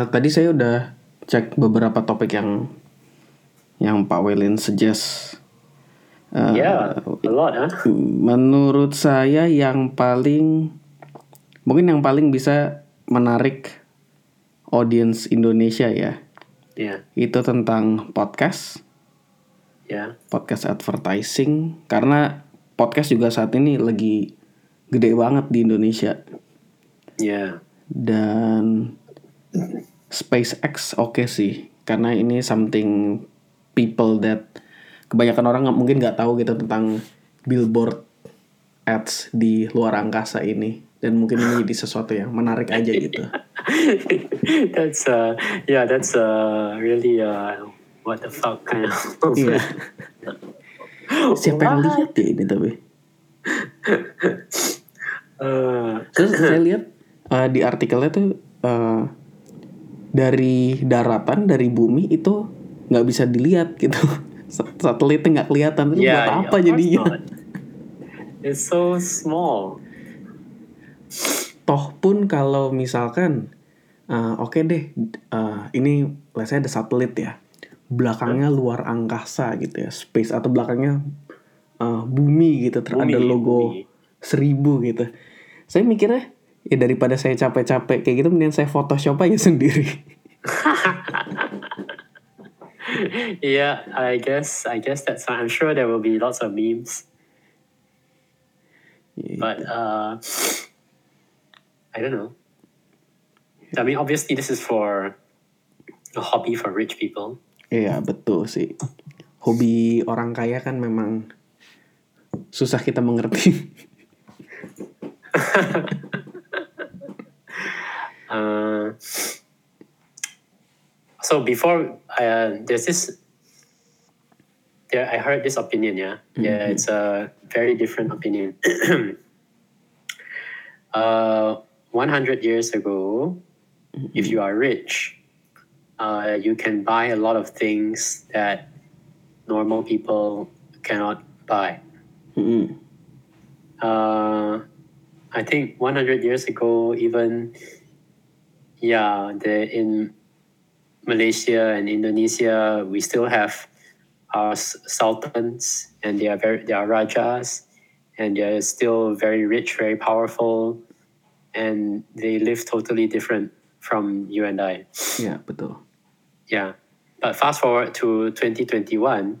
Eh, tadi saya udah cek beberapa topik yang yang Pak Welin suggest. Eh, yeah, a lot, huh? Menurut saya yang paling mungkin yang paling bisa menarik audience Indonesia ya. Yeah, itu tentang podcast, yeah, podcast advertising. Karena podcast juga saat ini lagi gede banget di Indonesia. Yeah, dan SpaceX oke sih karena ini something people that kebanyakan orang mungkin nggak tahu gitu tentang billboard ads di luar angkasa ini dan mungkin ini jadi sesuatu yang menarik aja gitu. that's uh, yeah, that's uh, really uh, what the fuck kind of. Iya. Siapa yang lihat ya ini tapi? Uh, Terus saya lihat uh, di artikelnya tuh uh, dari daratan dari bumi itu nggak bisa dilihat gitu. Sa- Satelitnya nggak kelihatan. Itu yeah, buat yeah, apa jadinya? not. It's so small. Toh pun kalau misalkan uh, oke deh uh, ini let's say ada satelit ya. Belakangnya luar angkasa gitu ya, space atau belakangnya uh, bumi gitu, Bumi, ada logo bumi. seribu gitu. Saya mikirnya ya daripada saya capek-capek kayak gitu mending saya Photoshop aja sendiri. yeah, I guess I guess that's fine. I'm sure there will be lots of memes, Iya. but uh, I don't know. I mean, obviously, this is for a hobby for rich people. Iya betul sih. Hobi orang kaya kan memang susah kita mengerti. Uh, so before uh, there's this, there I heard this opinion. Yeah, yeah, it's a very different opinion. uh, 100 years ago, if you are rich, uh, you can buy a lot of things that normal people cannot buy. Mm-mm. Uh, I think 100 years ago, even yeah, the in Malaysia and Indonesia, we still have our sultans, and they are very they are rajas, and they are still very rich, very powerful, and they live totally different from you and I. Iya betul. Yeah. But fast forward to 2021,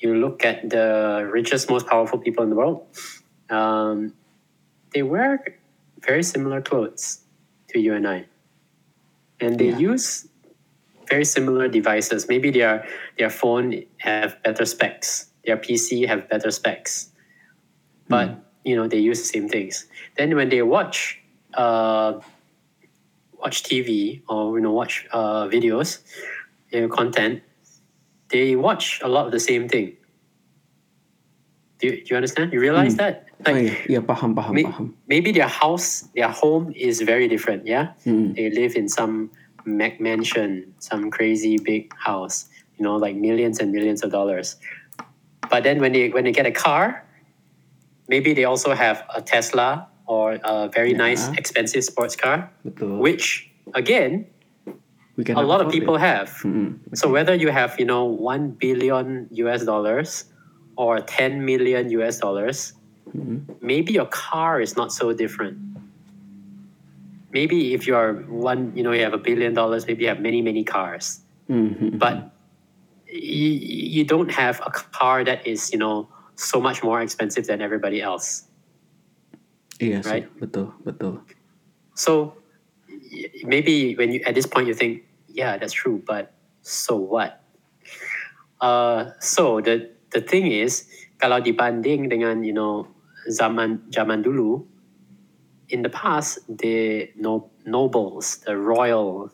you look at the richest, most powerful people in the world. Um, they wear very similar clothes to you and I. And they Yeah. use very similar devices. Maybe their their phone have better specs. Their PC have better specs. But you know, they use the same things. Then when they watch uh, watch TV or you know watch uh, videos, you know, content, they watch a lot of the same thing. Do you, do you understand? You realize that? Oh Like iya, iya paham paham may- paham. maybe their house, their home is very different. Yeah, Mm. they live in some Mac mansion, some crazy big house. You know, like millions and millions of dollars. But then when they when they get a car, maybe they also have a Tesla or a very nice expensive sports car, Betul. which again We can a lot of people it. have. Mm-mm. So whether you have, you know, one billion US dollars or 10 million US dollars, Mhm. maybe your car is not so different. Maybe if you are one, you know, you have a billion dollars, maybe you have many, many cars, Mhm. but you, you don't have a car that is, you know, so much more expensive than everybody else. Iya sih, right? betul betul. So maybe when you at this point you think, yeah, that's true, but so what? Uh, so the the thing is, kalau dibanding dengan you know zaman zaman dulu, in the past the no, nobles, the royal,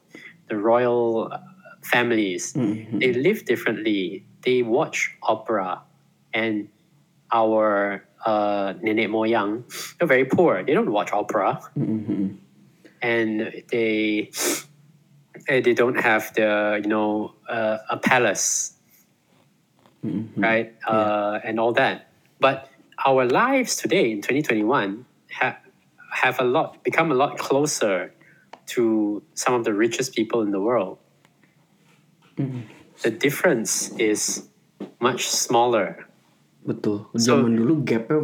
the royal uh, families, Mhm. they live differently. They watch opera, and our uh, nenek moyang, they're very poor. They don't watch opera Mhm. and they eh, they don't have the you know uh, a palace Mhm. right uh, and all that but our lives today in 2021 have have a lot become a lot closer to some of the richest people in the world, mm-hmm. the difference is much smaller. Betul. So- Zaman dulu gapnya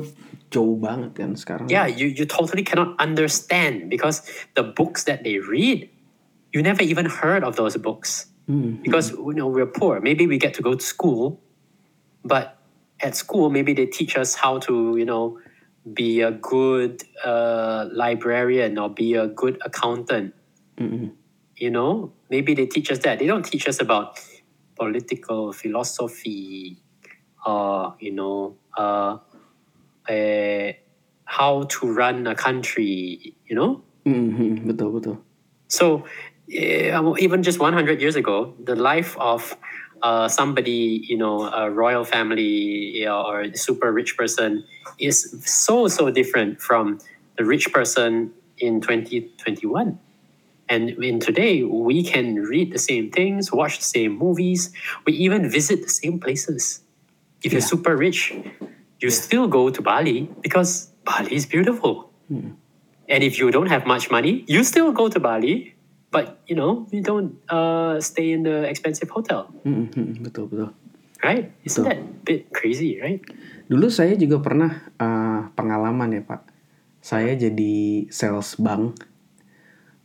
jauh banget kan sekarang. Yeah, you, you totally cannot understand because the books that they read, you never even heard of those books. Mm-hmm. Because you know we're poor. Maybe we get to go to school, but at school maybe they teach us how to you know be a good uh, librarian or be a good accountant. You know, maybe they teach us that. They don't teach us about political philosophy or you know uh, uh, how to run a country. You know, Mhm, betul betul. so eh, even just 100 years ago, the life of uh, somebody, you know, a royal family or a super rich person is so, so different from the rich person in 2021. And in today, we can read the same things, watch the same movies, we even visit the same places. If you're super rich, you still go to Bali because Bali is beautiful. And if you don't have much money, you still go to Bali, but you know you don't uh, stay in the expensive hotel, Mhm, betul betul. right? Isn't Betul. that a bit crazy, right? Dulu saya juga pernah uh, pengalaman ya Pak. Saya jadi sales bank.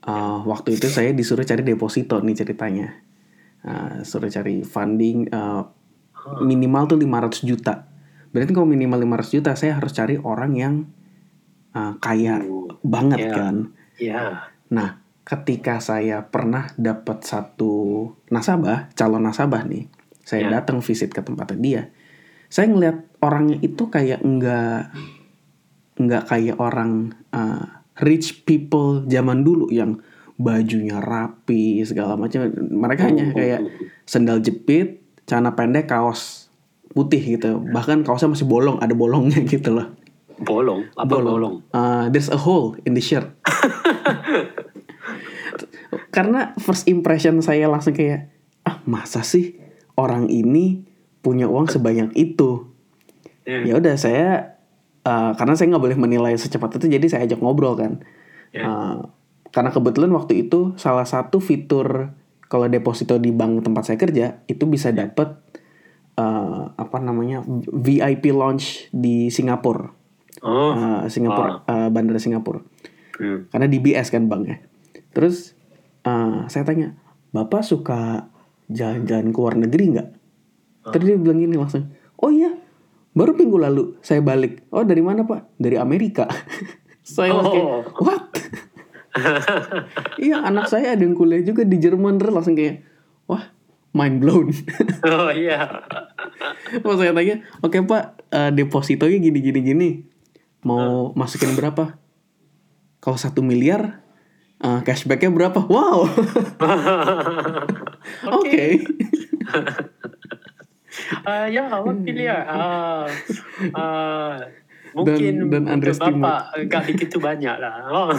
Uh, waktu itu saya disuruh cari deposito nih ceritanya. Uh, suruh cari funding uh, minimal tuh 500 juta. Berarti kalau minimal 500 juta saya harus cari orang yang uh, kaya Ooh, banget yeah. kan. Yeah. Nah, ketika saya pernah dapat satu nasabah, calon nasabah nih, saya Ya. datang visit ke tempatnya dia. Saya ngeliat orangnya itu kayak enggak enggak kayak orang uh, rich people zaman dulu yang bajunya rapi segala macam. Mereka hanya kayak sendal jepit, celana pendek, kaos putih gitu. Bahkan kaosnya masih bolong, ada bolongnya gitu loh. Bolong, apa bolong? Uh, there's a hole in the shirt. Karena first impression saya langsung kayak ah masa sih orang ini punya uang sebanyak itu. Yeah. Ya udah saya uh, karena saya nggak boleh menilai secepat itu jadi saya ajak ngobrol kan. Ya. Uh, karena kebetulan waktu itu salah satu fitur kalau deposito di bank tempat saya kerja itu bisa dapat uh, apa namanya VIP launch di Singapura. Oh, Uh, Singapura uh, bandara Singapura Hmm. karena DBS kan banknya terus uh, saya tanya bapak suka jalan-jalan ke luar negeri nggak? Terus dia bilang gini langsung oh iya baru minggu lalu saya balik. Oh dari mana pak? Dari Amerika. Saya langsung kayak, Oh. what? Iya anak saya ada yang kuliah juga di Jerman terus langsung kayak wah mind blown. Oh yeah. Pas saya tanya, oke pak, eh, depositonya gini gini gini, mau masukin berapa? Kalau satu miliar, eh, cashbacknya berapa? Wow, oke. Ah, ya, what miliar? Ah, ah, mungkin dan untuk underestimate. bapak nggak begitu banyak lah. Oh.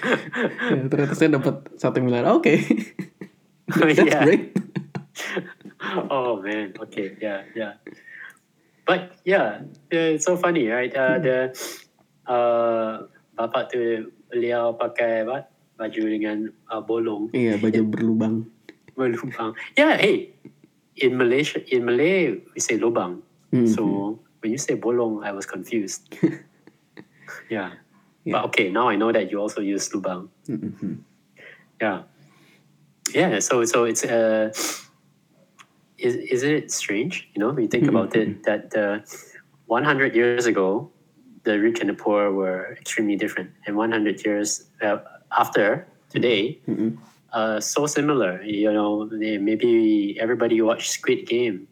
Ya, ternyata saya dapat satu miliar. Oke, that's Yeah. great. oh man, okay, yeah, yeah. But yeah, yeah, it's so funny, right? Uh, the uh, bapak tu beliau pakai apa? Baju dengan uh, bolong, Iya, baju berlubang. berlubang. Yeah, hey, in Malaysia, in Malay we say lubang. Mhm. So when you say bolong, I was confused. yeah. Yeah. But okay, now I know that you also use lubang. Mhm. Yeah. Yeah. So so it's uh, is isn't it strange? You know, when you think about it, that uh, 100 years ago, the rich and the poor were extremely different, and 100 years uh, after today, Mhm. uh, so similar. You know, maybe everybody watch Squid Game.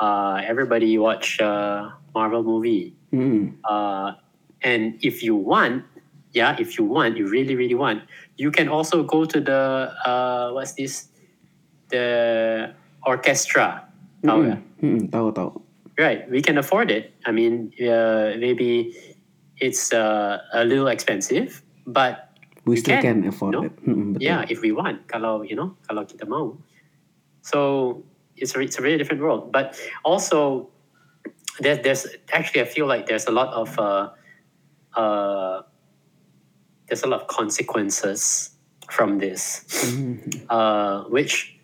Uh, everybody watch uh, Marvel movie. Mhm. Uh, and if you want, yeah, if you want, you really, really want, you can also go to the uh, what's this, the orchestra. Mhm, Tahu tahu. Right, we can afford it. I mean, uh, maybe it's uh, a little expensive, but We still can, can afford no? it. Mhm, betul. yeah, if we want, kalau you know, kalau kita mau. So it's a, it's a very different world. But also, there, there's actually I feel like there's a lot of uh, uh, there's a lot of consequences from this, uh, which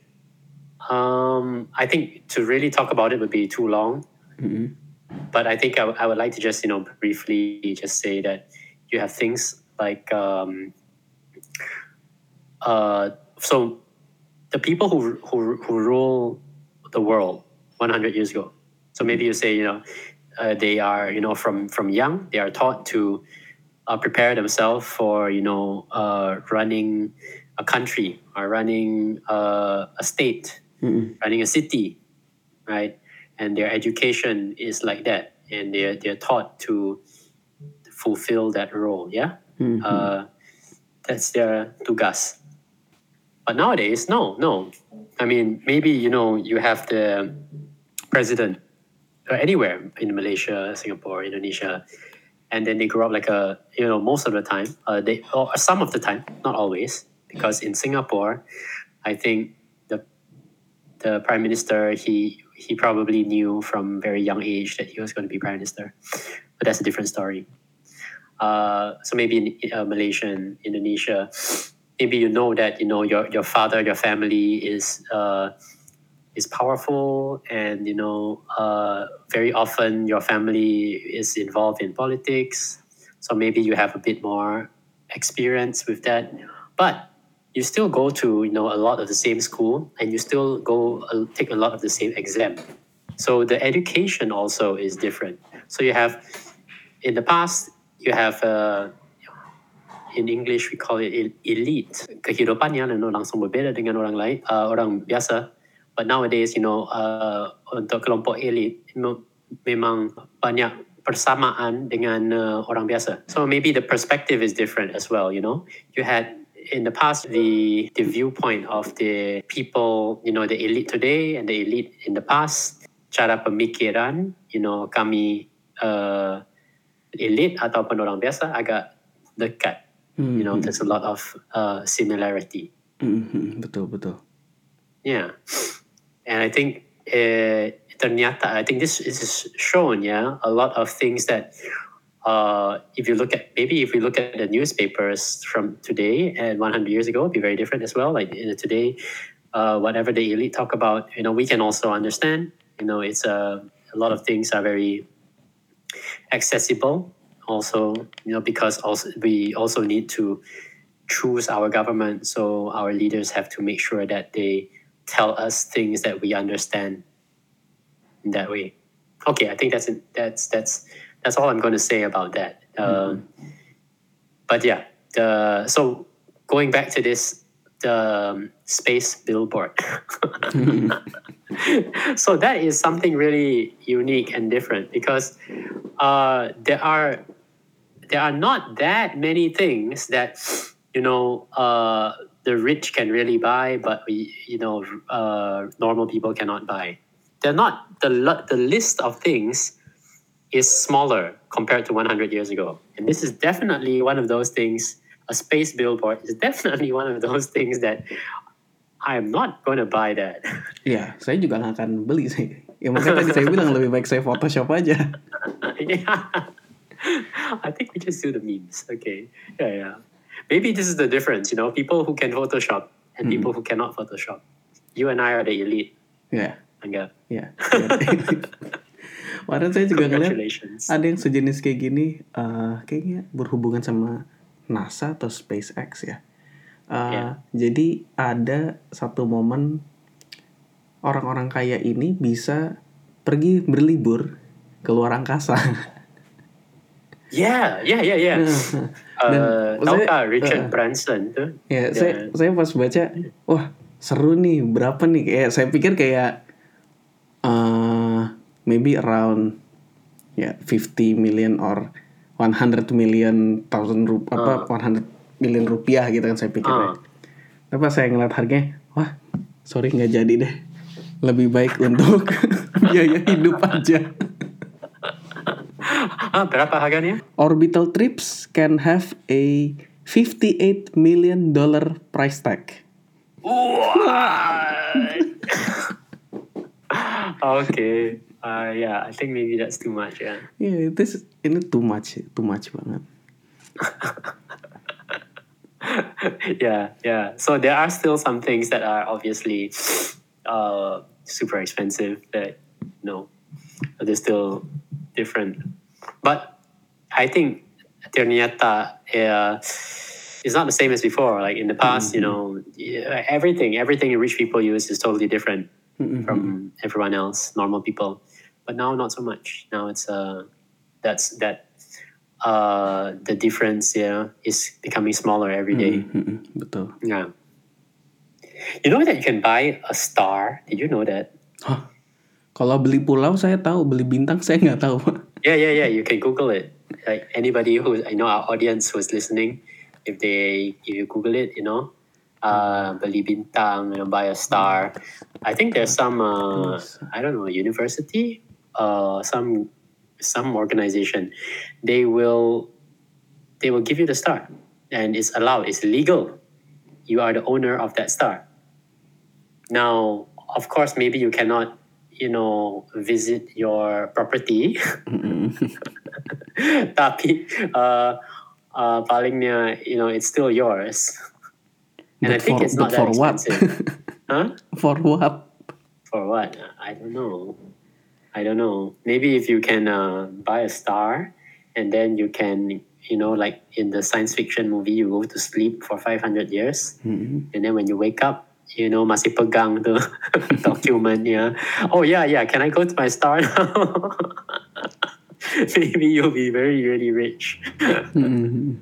um, I think to really talk about it would be too long. But I think I, w- I would like to just you know briefly just say that you have things like um, uh, so the people who, who who rule the world 100 years ago. So maybe you say you know uh, they are you know from from young they are taught to uh, prepare themselves for you know uh, running a country or running uh, a state, running a city, right? And their education is like that, and they're they're taught to fulfill that role. Yeah, uh, that's their tugas. But nowadays, no, no. I mean, maybe you know you have the president uh, anywhere in Malaysia, Singapore, Indonesia, and then they grow up like a you know most of the time, uh, they or some of the time, not always, because in Singapore, I think the the prime minister he he probably knew from very young age that he was going to be prime minister, but that's a different story. Uh, so maybe in uh, Malaysia and Indonesia, maybe you know that you know your your father, your family is uh, is powerful, and you know uh, very often your family is involved in politics. So maybe you have a bit more experience with that, but you still go to you know a lot of the same school, and you still go uh, take a lot of the same exam. So the education also is different. So you have in the past you have uh, in English we call it elite. Kehidupannya you know, langsung berbeda dengan orang lain, uh, orang biasa. But nowadays, you know, uh, untuk kelompok elit memang banyak persamaan dengan uh, orang biasa. So maybe the perspective is different as well. You know, you had in the past the the viewpoint of the people, you know, the elite today and the elite in the past. Cara pemikiran, you know, kami uh, elite ataupun orang biasa agak dekat. You know, there's a lot of uh, similarity. Mhm, betul betul. Yeah, and I think uh, ternyata I think this is shown. Yeah, a lot of things that uh, if you look at maybe if we look at the newspapers from today and 100 years ago, it'd be very different as well. Like today, uh, whatever the elite talk about, you know, we can also understand. You know, it's a a lot of things are very accessible. Also, you know, because also we also need to choose our government. So our leaders have to make sure that they tell us things that we understand in that way. Okay, I think that's that's that's that's all I'm going to say about that. Uh, But yeah, the so going back to this the um, space billboard. so that is something really unique and different because uh, there are there are not that many things that you know uh, the rich can really buy, but we you know uh, normal people cannot buy. They're not the the list of things is smaller compared to 100 years ago, and this is definitely one of those things. A space billboard is definitely one of those things that I am not going to buy that. Iya, saya juga nggak akan beli sih. Ya makanya tadi saya bilang lebih baik saya Photoshop aja. yeah. I think we just do the memes. Okay. Yeah, yeah. Maybe this is the difference, you know, people who can Photoshop and people hmm. who cannot Photoshop. You and I are the elite. Iya, Angga. iya. Kemarin saya juga ngeliat ada yang sejenis kayak gini, eh, kayaknya berhubungan sama NASA atau SpaceX ya. Eh, Ya. Jadi ada satu momen orang-orang kaya ini bisa pergi berlibur ke luar angkasa. Yeah, yeah, yeah, yeah. Dan Uh, tahu tak Richard uh, Branson tuh? Ya, The- saya saya pas baca, wah seru nih, berapa nih? Kayak saya pikir kayak eh maybe around ya 50 million or 100 million thousand rup apa 100 million rupiah gitu kan saya pikir. Ah. Tapi pas saya ngeliat harganya, wah sorry nggak jadi deh. Lebih baik untuk biaya hidup aja. Ah, berapa harganya? Orbital trips can have a 58 million dollar price tag. okay. Uh, yeah, I think maybe that's too much. Yeah. Iya, itu ini too much, too much banget. yeah, yeah. So there are still some things that are obviously uh, super expensive that you know they're still different. But I think ternyata uh, is not the same as before. Like in the past, you know, yeah, everything everything rich people use is totally different from everyone else, normal people. But now not so much. Now it's uh that's that uh the difference yeah is becoming smaller every day. Mm-mm, betul. Yeah. You know that you can buy a star? Did you know that? Hah? Kalau beli pulau saya tahu, beli bintang saya nggak tahu. Yeah, yeah, yeah. You can Google it. Like anybody who I know our audience who's listening, if they if you Google it, you know, uh, beli bintang, you know, buy a star. I think there's some uh, I don't know university, uh, some some organization, they will they will give you the star, and it's allowed. It's legal. You are the owner of that star. Now, of course, maybe you cannot, you know, visit your property. Tapi uh, uh, palingnya, you know, it's still yours. And I think for- it's not but that for what? expensive. huh? For what? For what? I don't know. I don't know. Maybe if you can uh, buy a star and then you can, you know, like in the science fiction movie, you go to sleep for 500 years. Mm-mm. And then when you wake up, you know, masih pegang the document, yeah. Oh, yeah, yeah. Can I go to my star now? Maybe you'll be very, really rich. Mm-mm.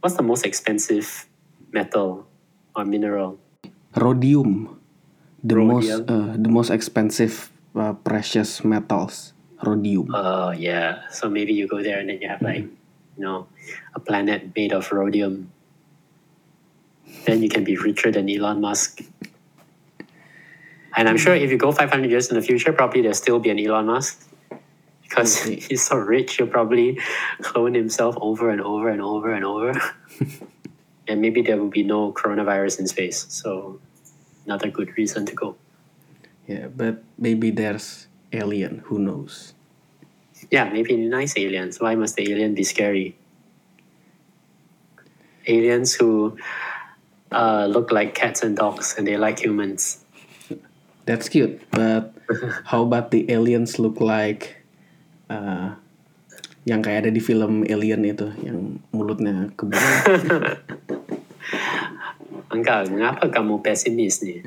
What's the most expensive metal or mineral? Rhodium, the most uh, the most expensive uh, precious metals. Rhodium. Oh, yeah. So maybe you go there and then you have like, you know, a planet made of rhodium. Then you can be richer than Elon Musk. And I'm sure if you go 500 years in the future, probably there'll still be an Elon Musk. Because he's so rich, he'll probably clone himself over and over and over and over. and maybe there will be no coronavirus in space. So, another good reason to go. Yeah, but maybe there's alien. Who knows? Yeah, maybe nice aliens. Why must the alien be scary? Aliens who uh, look like cats and dogs and they like humans. That's cute. But how about the aliens look like uh, yang kayak ada di film Alien itu, yang mulutnya kebuka? Enggak, mengapa kamu pesimis nih?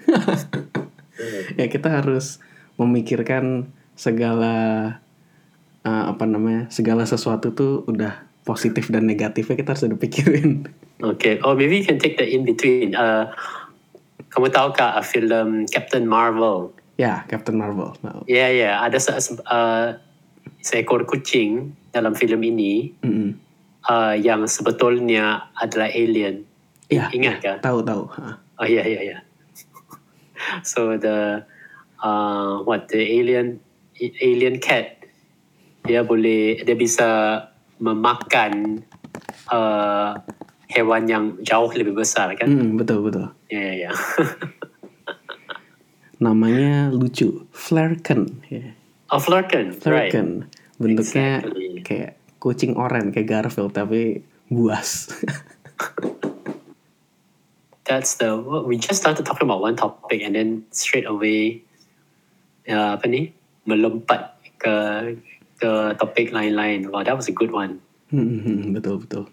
Ya kita harus memikirkan segala uh, apa namanya segala sesuatu tuh udah positif dan negatifnya kita harus udah pikirin. Okay, oh maybe you can take the in between. Uh, kamu tahu kah uh, film Captain Marvel? ya Captain Marvel. Ya yeah, ya, yeah. ada se uh, seekor kucing dalam film ini mm-mm. uh, yang sebetulnya adalah alien. Ya, Ingat kah? tahu tahu. Oh yeah, yeah, yeah. so the uh, what the alien alien cat dia boleh dia bisa memakan uh, hewan yang jauh lebih besar kan? Mm, betul betul. Ya ya ya. Namanya lucu, Flerken. Ya. Oh Flurken, right? Flerken. Bentuknya Exactly. kayak kucing oren kayak Garfield tapi buas. That's the we just started talking about one topic and then straight away uh, apa ni melompat ke ke topik lain-lain. Wow, that was a good one. Mm, betul betul.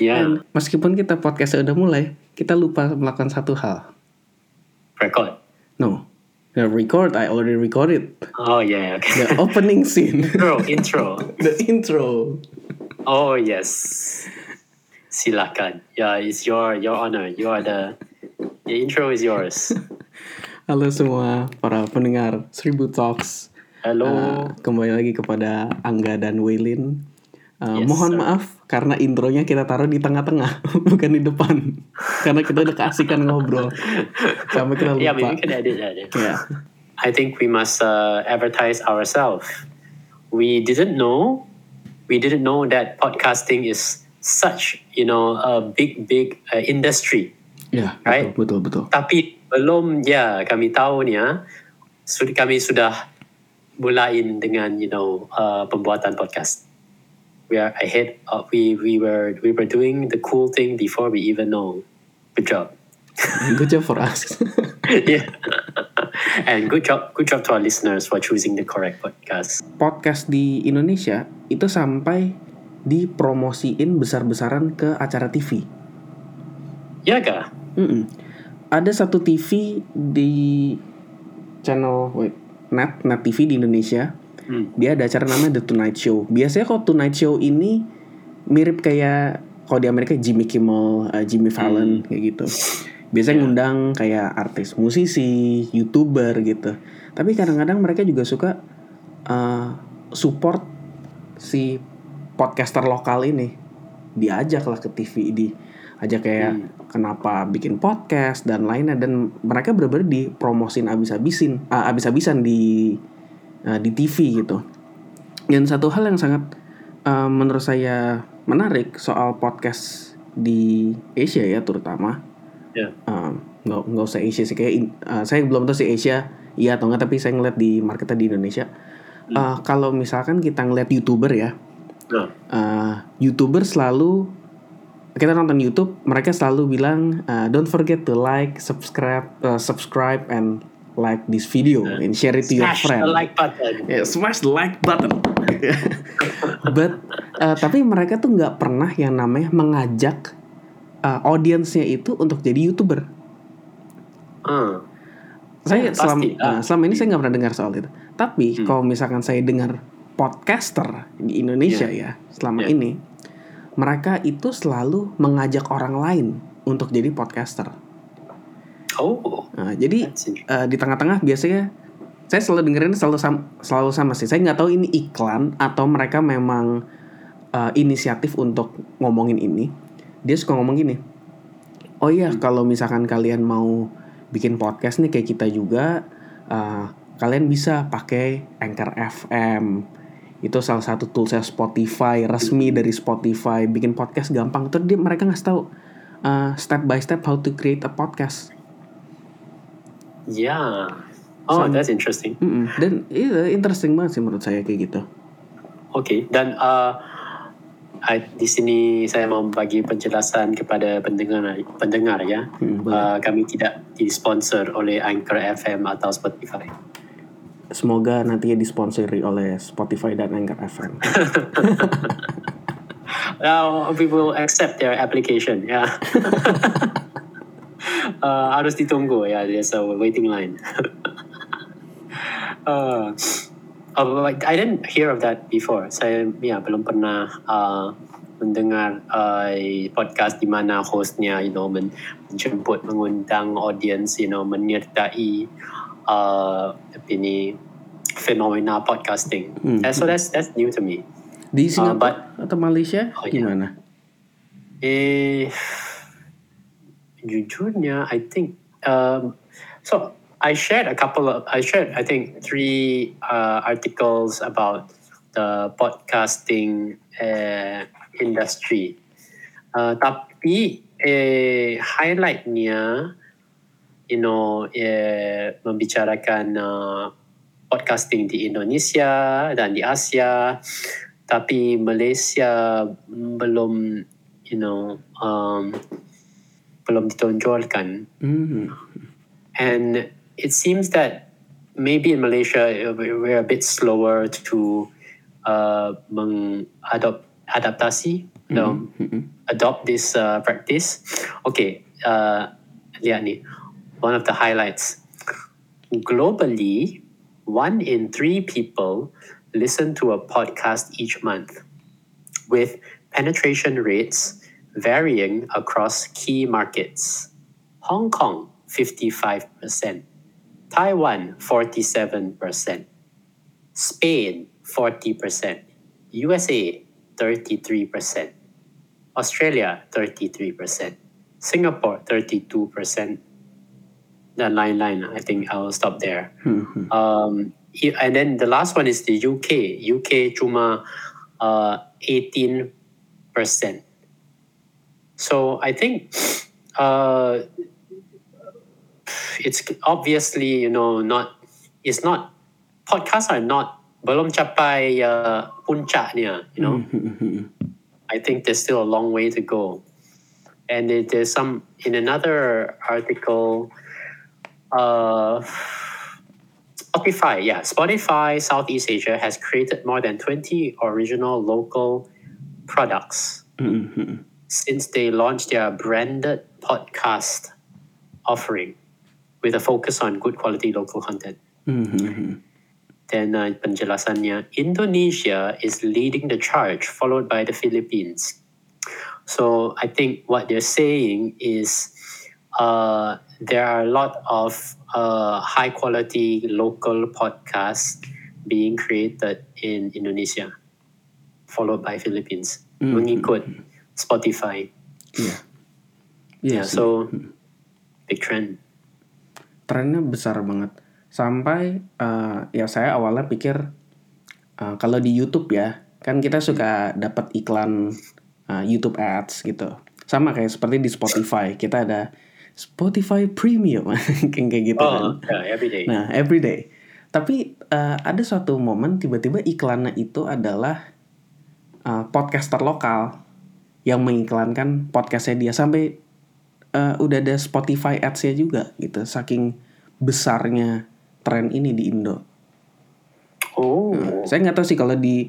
Yeah, Dan meskipun kita podcast udah mulai, kita lupa melakukan satu hal. record. No, the record I already recorded. Oh yeah, okay. The opening scene, intro, intro. the intro. Oh yes. Silakan. Yeah, it's your your honor. You are the the intro is yours. Halo semua para pendengar Seribu Talks. Hello. Uh, kembali lagi kepada Angga dan Waylin. Uh, Yes, mohon sir. maaf karena intronya kita taruh di tengah-tengah, bukan di depan. karena kita udah keasikan ngobrol. Sampai kita lupa. yeah, you can edit in. Ya. I think we must uh, advertise ourselves. We didn't know, we didn't know that podcasting is such you know a big big uh, industry. Ya, Right. betul, betul, betul. Tapi belum ya kami tahu ni ya, sudah kami sudah mulain dengan you know uh, pembuatan podcast. We are ahead. Of, we we were we were doing the cool thing before we even know. Good job. Good job for us. yeah. and good job, good job to our listeners for choosing the correct podcast. Podcast di Indonesia itu sampai dipromosiin besar-besaran ke acara TV. Ya kah? Mm-mm. Ada satu TV di channel wait, Net Net TV di Indonesia. Hmm. Dia ada acara namanya The Tonight Show. Biasanya kalau Tonight Show ini mirip kayak kalau di Amerika Jimmy Kimmel, uh, Jimmy Fallon kayak gitu. Biasanya ngundang kayak artis, musisi, youtuber gitu. Tapi kadang-kadang mereka juga suka uh, support si podcaster lokal ini. Diajak lah ke TV di ajak kayak kenapa bikin podcast dan lainnya dan mereka benar-benar dipromosin abis-abisin uh, abis-abisan di uh, di TV gitu. Dan satu hal yang sangat uh, menurut saya menarik soal podcast di Asia ya terutama Ya. um, nggak nggak usah Asia sih kayak in- uh, saya belum tahu sih Asia iya atau enggak tapi saya ngeliat di marketnya di Indonesia Uh, kalau misalkan kita ngeliat youtuber ya uh, youtuber selalu kita nonton YouTube mereka selalu bilang uh, don't forget to like subscribe uh, subscribe and like this video and share it to your smash friend the like button. Yeah, smash the like button. But uh, tapi mereka tuh nggak pernah yang namanya mengajak uh, audiensnya itu untuk jadi youtuber. Hmm. Saya Ya, selama, pasti uh, selama ini saya nggak pernah dengar soal itu. Tapi Hmm. kalau misalkan saya dengar podcaster di Indonesia ya selama Ya. ini, mereka itu selalu mengajak orang lain untuk jadi podcaster. Oh, Nah, jadi eh, di tengah-tengah biasanya saya selalu dengerin selalu sama, selalu sama sih. Saya nggak tahu ini iklan atau mereka memang eh, inisiatif untuk ngomongin ini. Dia suka ngomong gini. Oh iya, kalau misalkan kalian mau bikin podcast nih kayak kita juga, eh, kalian bisa pakai Anchor FM. Itu salah satu toolsnya Spotify resmi dari Spotify. Bikin podcast gampang. Terus dia mereka ngasih tahu eh, step by step how to create a podcast. Yeah. Oh, Some- that's interesting. Mm-mm. Dan itu interesting banget sih menurut saya kayak gitu. Oke, dan uh, I- di sini saya mau bagi penjelasan kepada pendengar pendengar ya. Hmm. Uh, kami tidak disponsor oleh Anchor FM atau Spotify. Semoga nantinya disponsori oleh Spotify dan Anchor FM. Now we will accept their application. Yeah. uh, harus ditunggu ya. There's a waiting line. uh, oh, I didn't hear of that before. Saya ya belum pernah uh, mendengar uh, podcast di mana hostnya, you know, men- menjemput, mengundang audience, you know, menyertai uh, ini fenomena podcasting. Hmm. Uh, so that's that's new to me. Di Singapura but- atau Malaysia Oh, gimana? Eh, jujurnya, I think. Um, so I shared a couple of. I shared, I think, three uh, articles about the podcasting uh, industry. Uh, tapi eh, highlightnya, you know, eh, membicarakan uh, podcasting di Indonesia dan di Asia, tapi Malaysia belum, you know, um, belum ditonjolkan. Hmm. And it seems that maybe in Malaysia we- we're a bit slower to uh, mengadopt adaptasi, no, Mhm. adopt this uh, practice. Okay, uh, lihat ni, one of the highlights. Globally, one in three people listen to a podcast each month, with penetration rates varying across key markets. Hong Kong, 55%. Taiwan, 47%. Spain, 40%. USA, 33%. Australia, 33%. Singapore, 32%. The line line, I think I'll stop there. Mhm. Um, and then the last one is the UK. UK cuma uh, 18%. So I think uh, it's obviously, you know, not, it's not, podcasts are not, belum capai uh, puncaknya, you know. Mhm. I think there's still a long way to go. and it, there's some in another article. Uh, Spotify, yeah, Spotify Southeast Asia has created more than 20 original local products Mm-mm. since they launched their branded podcast offering with a focus on good quality local content. Mm-mm. Then uh, penjelasannya, Indonesia is leading the charge, followed by the Philippines. So I think what they're saying is uh, there are a lot of uh, high quality local podcasts being created in Indonesia, followed by Philippines, Mm. mengikut Spotify. Iya. Iya Yeah, sih. so big trend. trennya besar banget sampai eh, ya saya awalnya pikir eh, kalau di YouTube ya kan kita suka dapat iklan eh, YouTube ads gitu sama kayak seperti di Spotify kita ada Spotify Premium kayak kayak gitu kan Oh, yeah, every day. nah everyday tapi eh, ada suatu momen tiba-tiba iklannya itu adalah eh, podcaster lokal yang mengiklankan podcastnya dia sampai eh, udah ada Spotify ads-nya juga gitu saking besarnya tren ini di Indo. Oh, Saya nggak tahu sih kalau di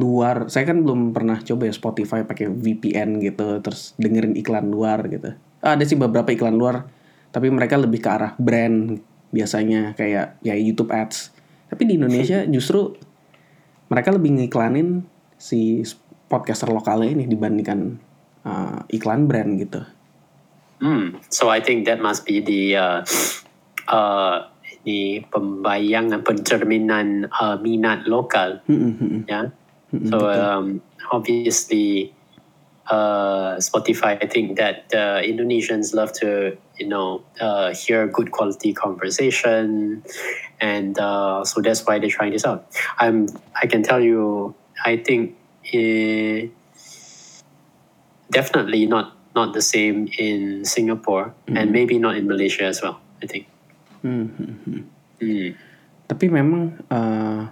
luar, saya kan belum pernah coba ya Spotify pakai VPN gitu, terus dengerin iklan luar gitu. Ada sih beberapa iklan luar, tapi mereka lebih ke arah brand biasanya kayak ya YouTube ads. Tapi di Indonesia justru mereka lebih ngiklanin si podcaster lokalnya ini dibandingkan uh, iklan brand gitu. Hmm. So I think that must be the uh, uh, the pembayangan pencerminan uh, minat lokal, Mm-mm, mm-mm. ya. Mm-mm, So betul. um, obviously, uh, Spotify. I think that uh, Indonesians love to you know uh, hear good quality conversation, and uh, so that's why they're trying this out. I'm. I can tell you. I think. eh, definitely not not the same in Singapore and maybe not in Malaysia as well. I think. Hmm, hmm, hmm. Mm. Tapi memang eh,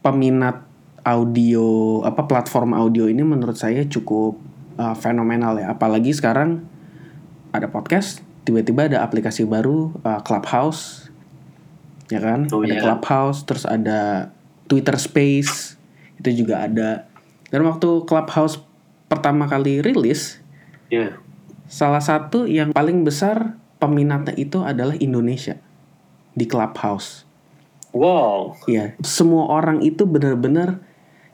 peminat audio apa platform audio ini menurut saya cukup eh, fenomenal ya. Apalagi sekarang ada podcast, tiba-tiba ada aplikasi baru eh, Clubhouse, ya kan? Oh, ada iya. Clubhouse, terus ada Twitter Space, itu juga ada. Dan waktu Clubhouse pertama kali rilis, Yeah. salah satu yang paling besar peminatnya itu adalah Indonesia di Clubhouse. Wow. Iya, semua orang itu benar-benar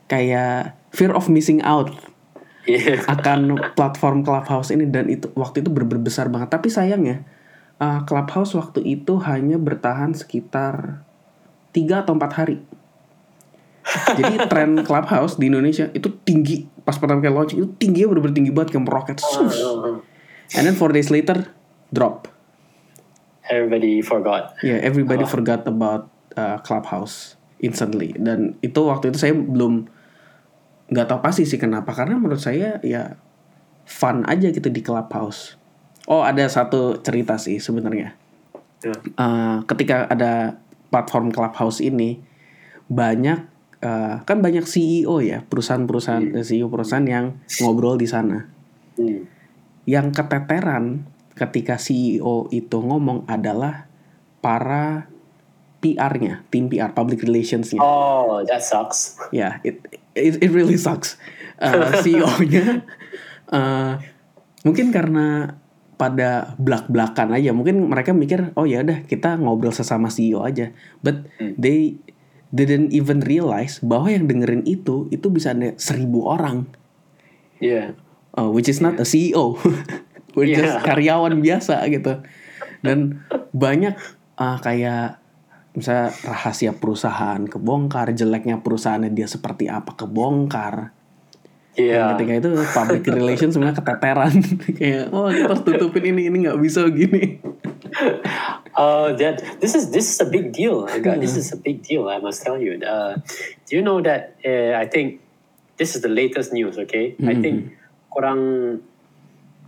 kayak fear of missing out Yeah. akan platform Clubhouse ini dan itu waktu itu benar besar banget. Tapi sayangnya uh, Clubhouse waktu itu hanya bertahan sekitar 3 atau 4 hari. Jadi tren Clubhouse di Indonesia itu tinggi pas pertama kali launching itu tingginya benar-benar tinggi banget kayak meroket. Sus. And then four days later drop. everybody forgot. Ya, everybody Oh. forgot about uh, Clubhouse instantly. Dan itu waktu itu saya belum nggak tahu pasti sih kenapa. Karena menurut saya ya fun aja gitu di Clubhouse. Oh ada satu cerita sih sebenarnya. Yeah. Uh, ketika ada platform Clubhouse ini banyak uh, kan banyak CEO ya perusahaan-perusahaan CEO perusahaan yang ngobrol di sana. Mm. Yang keteteran ketika CEO itu ngomong adalah para PR-nya, tim PR, public relations-nya. Oh, that sucks. Ya, it, it it really sucks. Uh, CEO-nya uh, mungkin karena pada belak-belakan aja, mungkin mereka mikir, oh ya udah kita ngobrol sesama CEO aja. But they didn't even realize bahwa yang dengerin itu itu bisa ada seribu orang, Yeah. uh, which is not a CEO, which is Yeah. karyawan biasa gitu. Dan banyak uh, kayak misalnya rahasia perusahaan kebongkar, jeleknya perusahaannya dia seperti apa kebongkar. Dan Yeah. ketika itu public relations sebenarnya keteteran kayak oh kita harus tutupin ini ini nggak bisa gini. Uh, that this is this is a big deal. Oh God, this is a big deal. I must tell you. Uh, do you know that? Uh, I think this is the latest news. Okay, I think kurang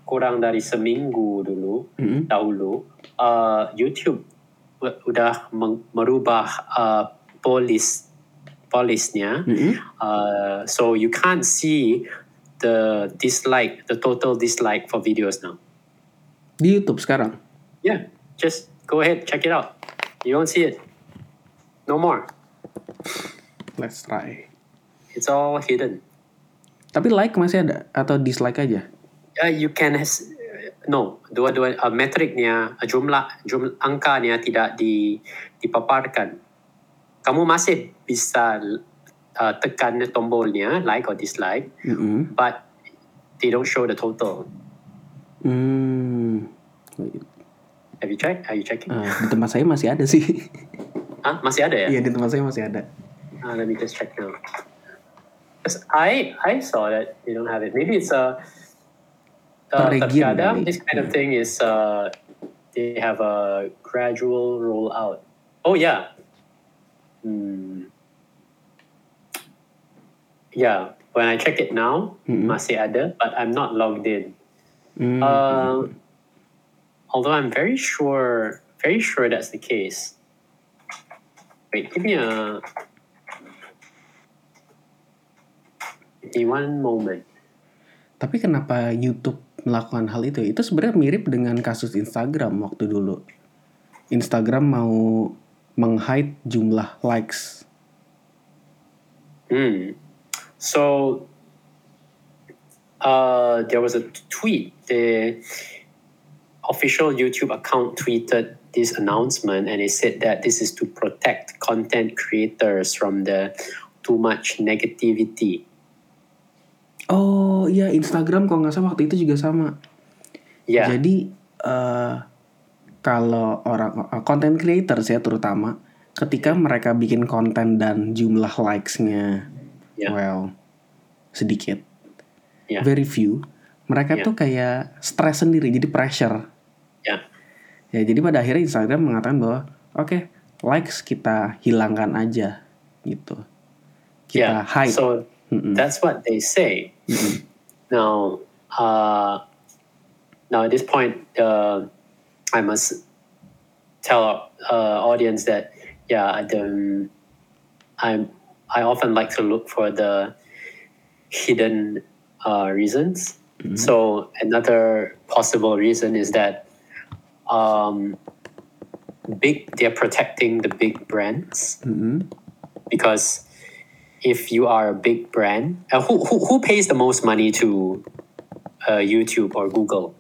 kurang dari seminggu dulu Mhm. dahulu uh, YouTube udah merubah uh, polis polisnya. Mhm. Uh, so you can't see the dislike, the total dislike for videos now. Di YouTube sekarang. Yeah, just go ahead, check it out. You won't see it. No more. Let's try. It's all hidden. Tapi like masih ada atau dislike aja? Uh, you can has, no dua-dua uh, metriknya uh, jumlah jumlah angkanya tidak di dipaparkan. Kamu masih bisa uh, tekan tombolnya like or dislike, Mm-mm. but they don't show the total. Hmm. Have you checked? Are you checking? Eh, di tempat saya masih ada sih. Hah? Masih ada ya? Iya di tempat saya masih ada. Uh, let me just check now. I I saw that they don't have it. Maybe it's a. Uh, terkadang this kind of thing is uh, they have a gradual rollout. Oh yeah. Hmm. Yeah, when I check it now, Mm-mm. masih ada, but I'm not logged in. Hmm. Uh, although I'm very sure, very sure that's the case. Wait, give me a. Give me one moment. Tapi kenapa YouTube melakukan hal itu? Itu sebenarnya mirip dengan kasus Instagram waktu dulu. Instagram mau meng-hide jumlah likes. Hmm. So, uh, there was a tweet. The official YouTube account tweeted this announcement, and it said that this is to protect content creators from the too much negativity. Oh iya Instagram kalau nggak salah waktu itu juga sama. Yeah. Jadi eh kalau orang eh, content creators ya terutama ketika mereka bikin konten dan jumlah likes-nya Yeah. well sedikit, Yeah. very few, mereka Yeah. tuh kayak stres sendiri jadi pressure. Yeah. Ya jadi pada akhirnya Instagram mengatakan bahwa oke likes kita hilangkan aja gitu. Kita yeah. hide. So Mm-mm. that's what they say. Now, uh, now at this point, uh, I must tell our uh, audience that yeah, the, I'm I often like to look for the hidden uh, reasons. So another possible reason is that um, big they're protecting the big brands Mm-mm. because if you are a big brand, uh, who, who who pays the most money to uh, YouTube or Google?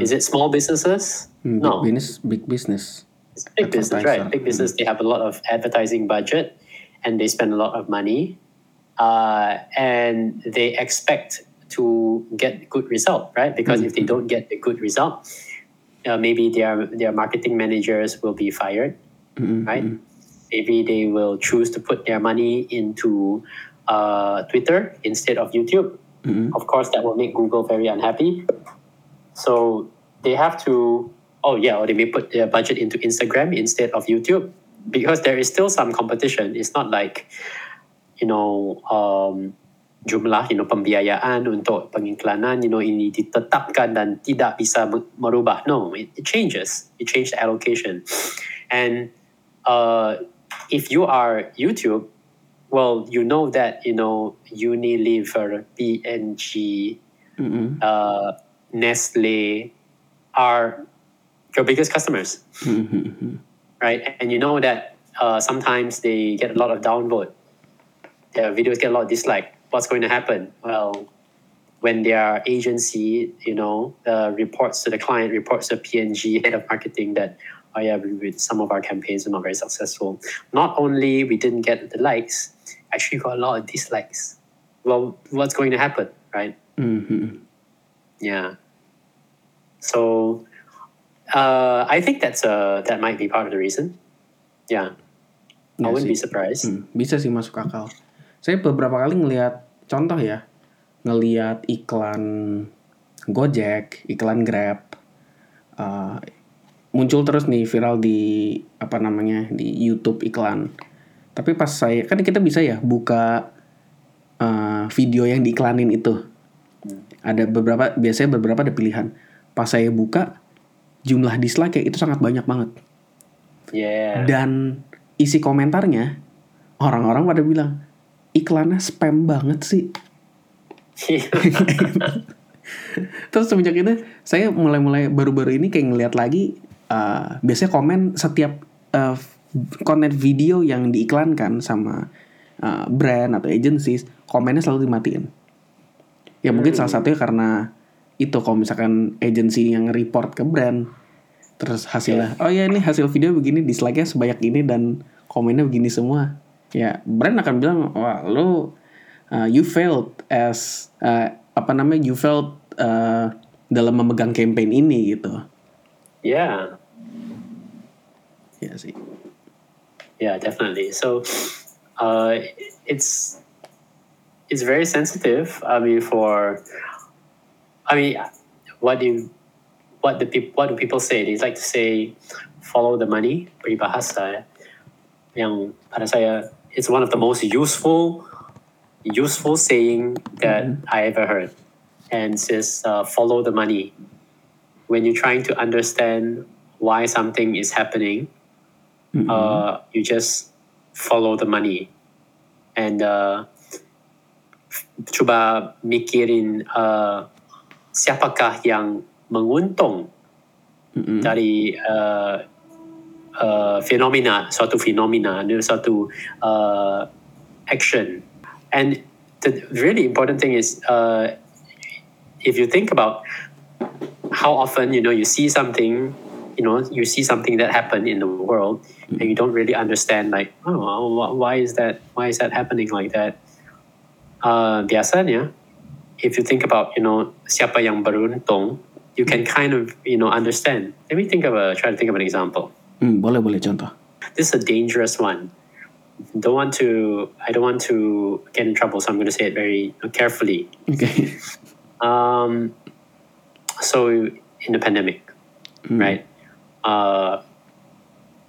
Is it small businesses? Mm, Big No, business, big business. it's big business, right? Big business. They have a lot of advertising budget, and they spend a lot of money, uh, and they expect to get good result, right? Because if they don't get the good result, uh, maybe their their marketing managers will be fired, Mm-mm. right? Maybe they will choose to put their money into uh, Twitter instead of YouTube. Mm-mm. Of course, that will make Google very unhappy. So they have to, oh yeah, or they may put their budget into Instagram instead of YouTube because there is still some competition. It's not like, you know, um, jumlah, you know, pembiayaan untuk pengiklanan, you know, ini ditetapkan dan tidak bisa merubah. No, it, it changes. It changed the allocation. And uh, if you are YouTube, well, you know that, you know, Unilever, P&G, Mm-mm. uh, Nestle are your biggest customers, Mm-mm. right? And you know that uh, sometimes they get a lot of downvote. Their videos get a lot of dislike. What's going to happen? Well, when their agency, you know, uh, reports to the client, reports to PNG head of marketing that, oh yeah, we, we, some of our campaigns are not very successful. Not only we didn't get the likes, actually got a lot of dislikes. Well, what's going to happen, right? Mhm. Yeah. So uh, I think that's uh, that might be part of the reason. Yeah. I wouldn't sih. be surprised. Hmm, bisa sih masuk akal. Saya beberapa kali ngelihat contoh ya, ngelihat iklan Gojek, iklan Grab, uh, muncul terus nih viral di apa namanya di YouTube iklan. Tapi pas saya kan kita bisa ya buka uh, video yang diiklanin itu. Ada beberapa biasanya beberapa ada pilihan. Pas saya buka jumlah dislike itu sangat banyak banget. Yeah. Dan isi komentarnya orang-orang pada bilang iklannya spam banget sih. Terus semenjak itu saya mulai-mulai baru-baru ini kayak ngeliat lagi uh, biasanya komen setiap uh, konten video yang diiklankan sama uh, brand atau agencies komennya selalu dimatiin. Ya mungkin salah satunya karena itu kalau misalkan agency yang report ke brand terus hasilnya oh ya ini hasil video begini dislike-nya sebanyak ini dan komennya begini semua. Ya brand akan bilang wah lu uh, you failed as uh, apa namanya you failed uh, dalam memegang campaign ini gitu. yeah, Ya sih. yeah, definitely. So, uh, it's it's very sensitive. I mean, for I mean, what do you, what the people what do people say? They like to say, follow the money. Peribahasa. Yang pada saya, it's one of the most useful useful saying that I ever heard, and it says, uh, follow the money. When you're trying to understand why something is happening, uh, you just follow the money. And uh, coba mikirin uh, siapakah yang menguntung Mm-mm. dari uh, uh, fenomena suatu fenomena suatu uh, action. And the really important thing is uh, if you think about how often you know you see something you know you see something that happened in the world and you don't really understand like oh why is that why is that happening like that? Uh, biasanya if you think about you know siapa yang beruntung you can kind of you know understand. Let me think of a try to think of an example. Hmm, boleh boleh contoh. this is a dangerous one. Don't want to i don't want to get in trouble so i'm going to say it very carefully. Okay. Um, so in the pandemic, right? Uh,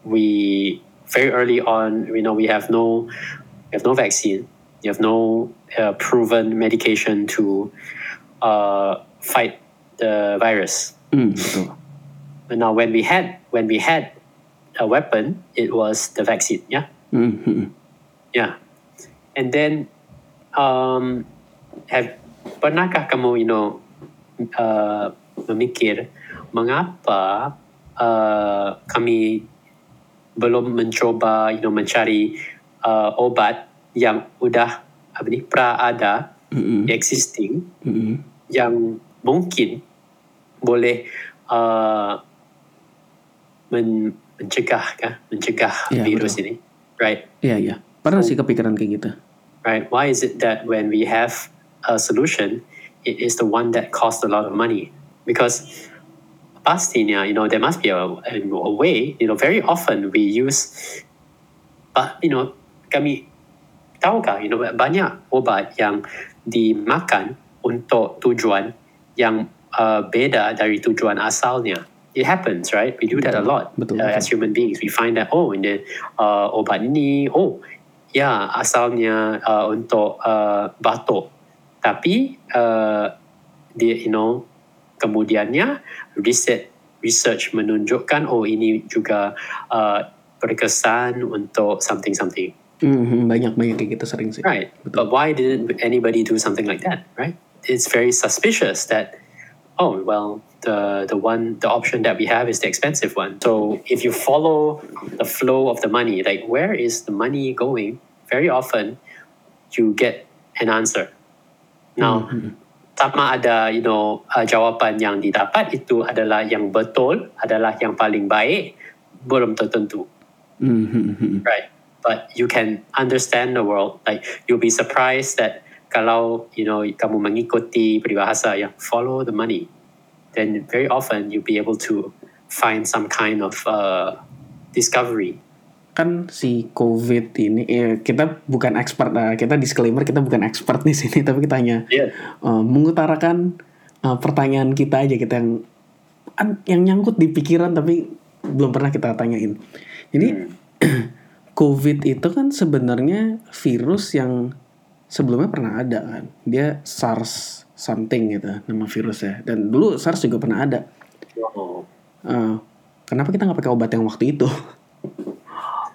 we very early on, you know, we have no, we have no vaccine. we have no uh, proven medication to uh, fight the virus. Betul. But now, when we had when we had a weapon, it was the vaccine. Yeah. Hmm, hmm. Yeah. And then, um, have pernahkah kamu, you know, uh, memikir mengapa uh, kami belum mencoba, you know, mencari uh, obat yang udah apa ni pra ada, Mm-mm. existing, Mm-mm. yang mungkin boleh uh, men, mencegah, kah? mencegah Ya, virus betul. ini, right? Iya iya. Pernah sih kepikiran kayak gitu. right? Why is it that when we have a solution, it is the one that costs a lot of money? Because pastinya, you know, there must be a, a, a way. You know, very often we use, but you know, kami tahukah, you know, banyak obat yang dimakan untuk tujuan yang uh, beda dari tujuan asalnya. It happens, right? We do that a lot Betul, uh, betul. as human beings. We find that oh, in the uh, obat ini, oh, ya asalnya uh, untuk uh, batuk, tapi uh, dia, you know, kemudiannya research research menunjukkan oh ini juga uh, berkesan untuk something something. Hmm, banyak banyak kayak gitu sering sih. Right. But why didn't anybody do something like that? Right. It's very suspicious that oh well the the one the option that we have is the expensive one. So if you follow the flow of the money, like where is the money going? Very often you get an answer. Now sama ada you know uh, jawapan yang didapat itu adalah yang betul, adalah yang paling baik, belum tertentu. Hmm, hmm, hmm. right? But you can understand the world. Like you'll be surprised that kalau you know kamu mengikuti peribahasa yang follow the money, then very often you'll be able to find some kind of uh, discovery. Kan si COVID ini, eh, kita bukan expert, nah, kita disclaimer kita bukan expert di sini, tapi kita hanya Yeah. eh, mengutarakan eh, pertanyaan kita aja kita yang an- yang nyangkut di pikiran tapi belum pernah kita tanyain. Jadi COVID itu kan sebenarnya virus yang sebelumnya pernah ada kan. Dia SARS something gitu nama virusnya. Dan dulu SARS juga pernah ada. Oh. Eh, kenapa kita nggak pakai obat yang waktu itu?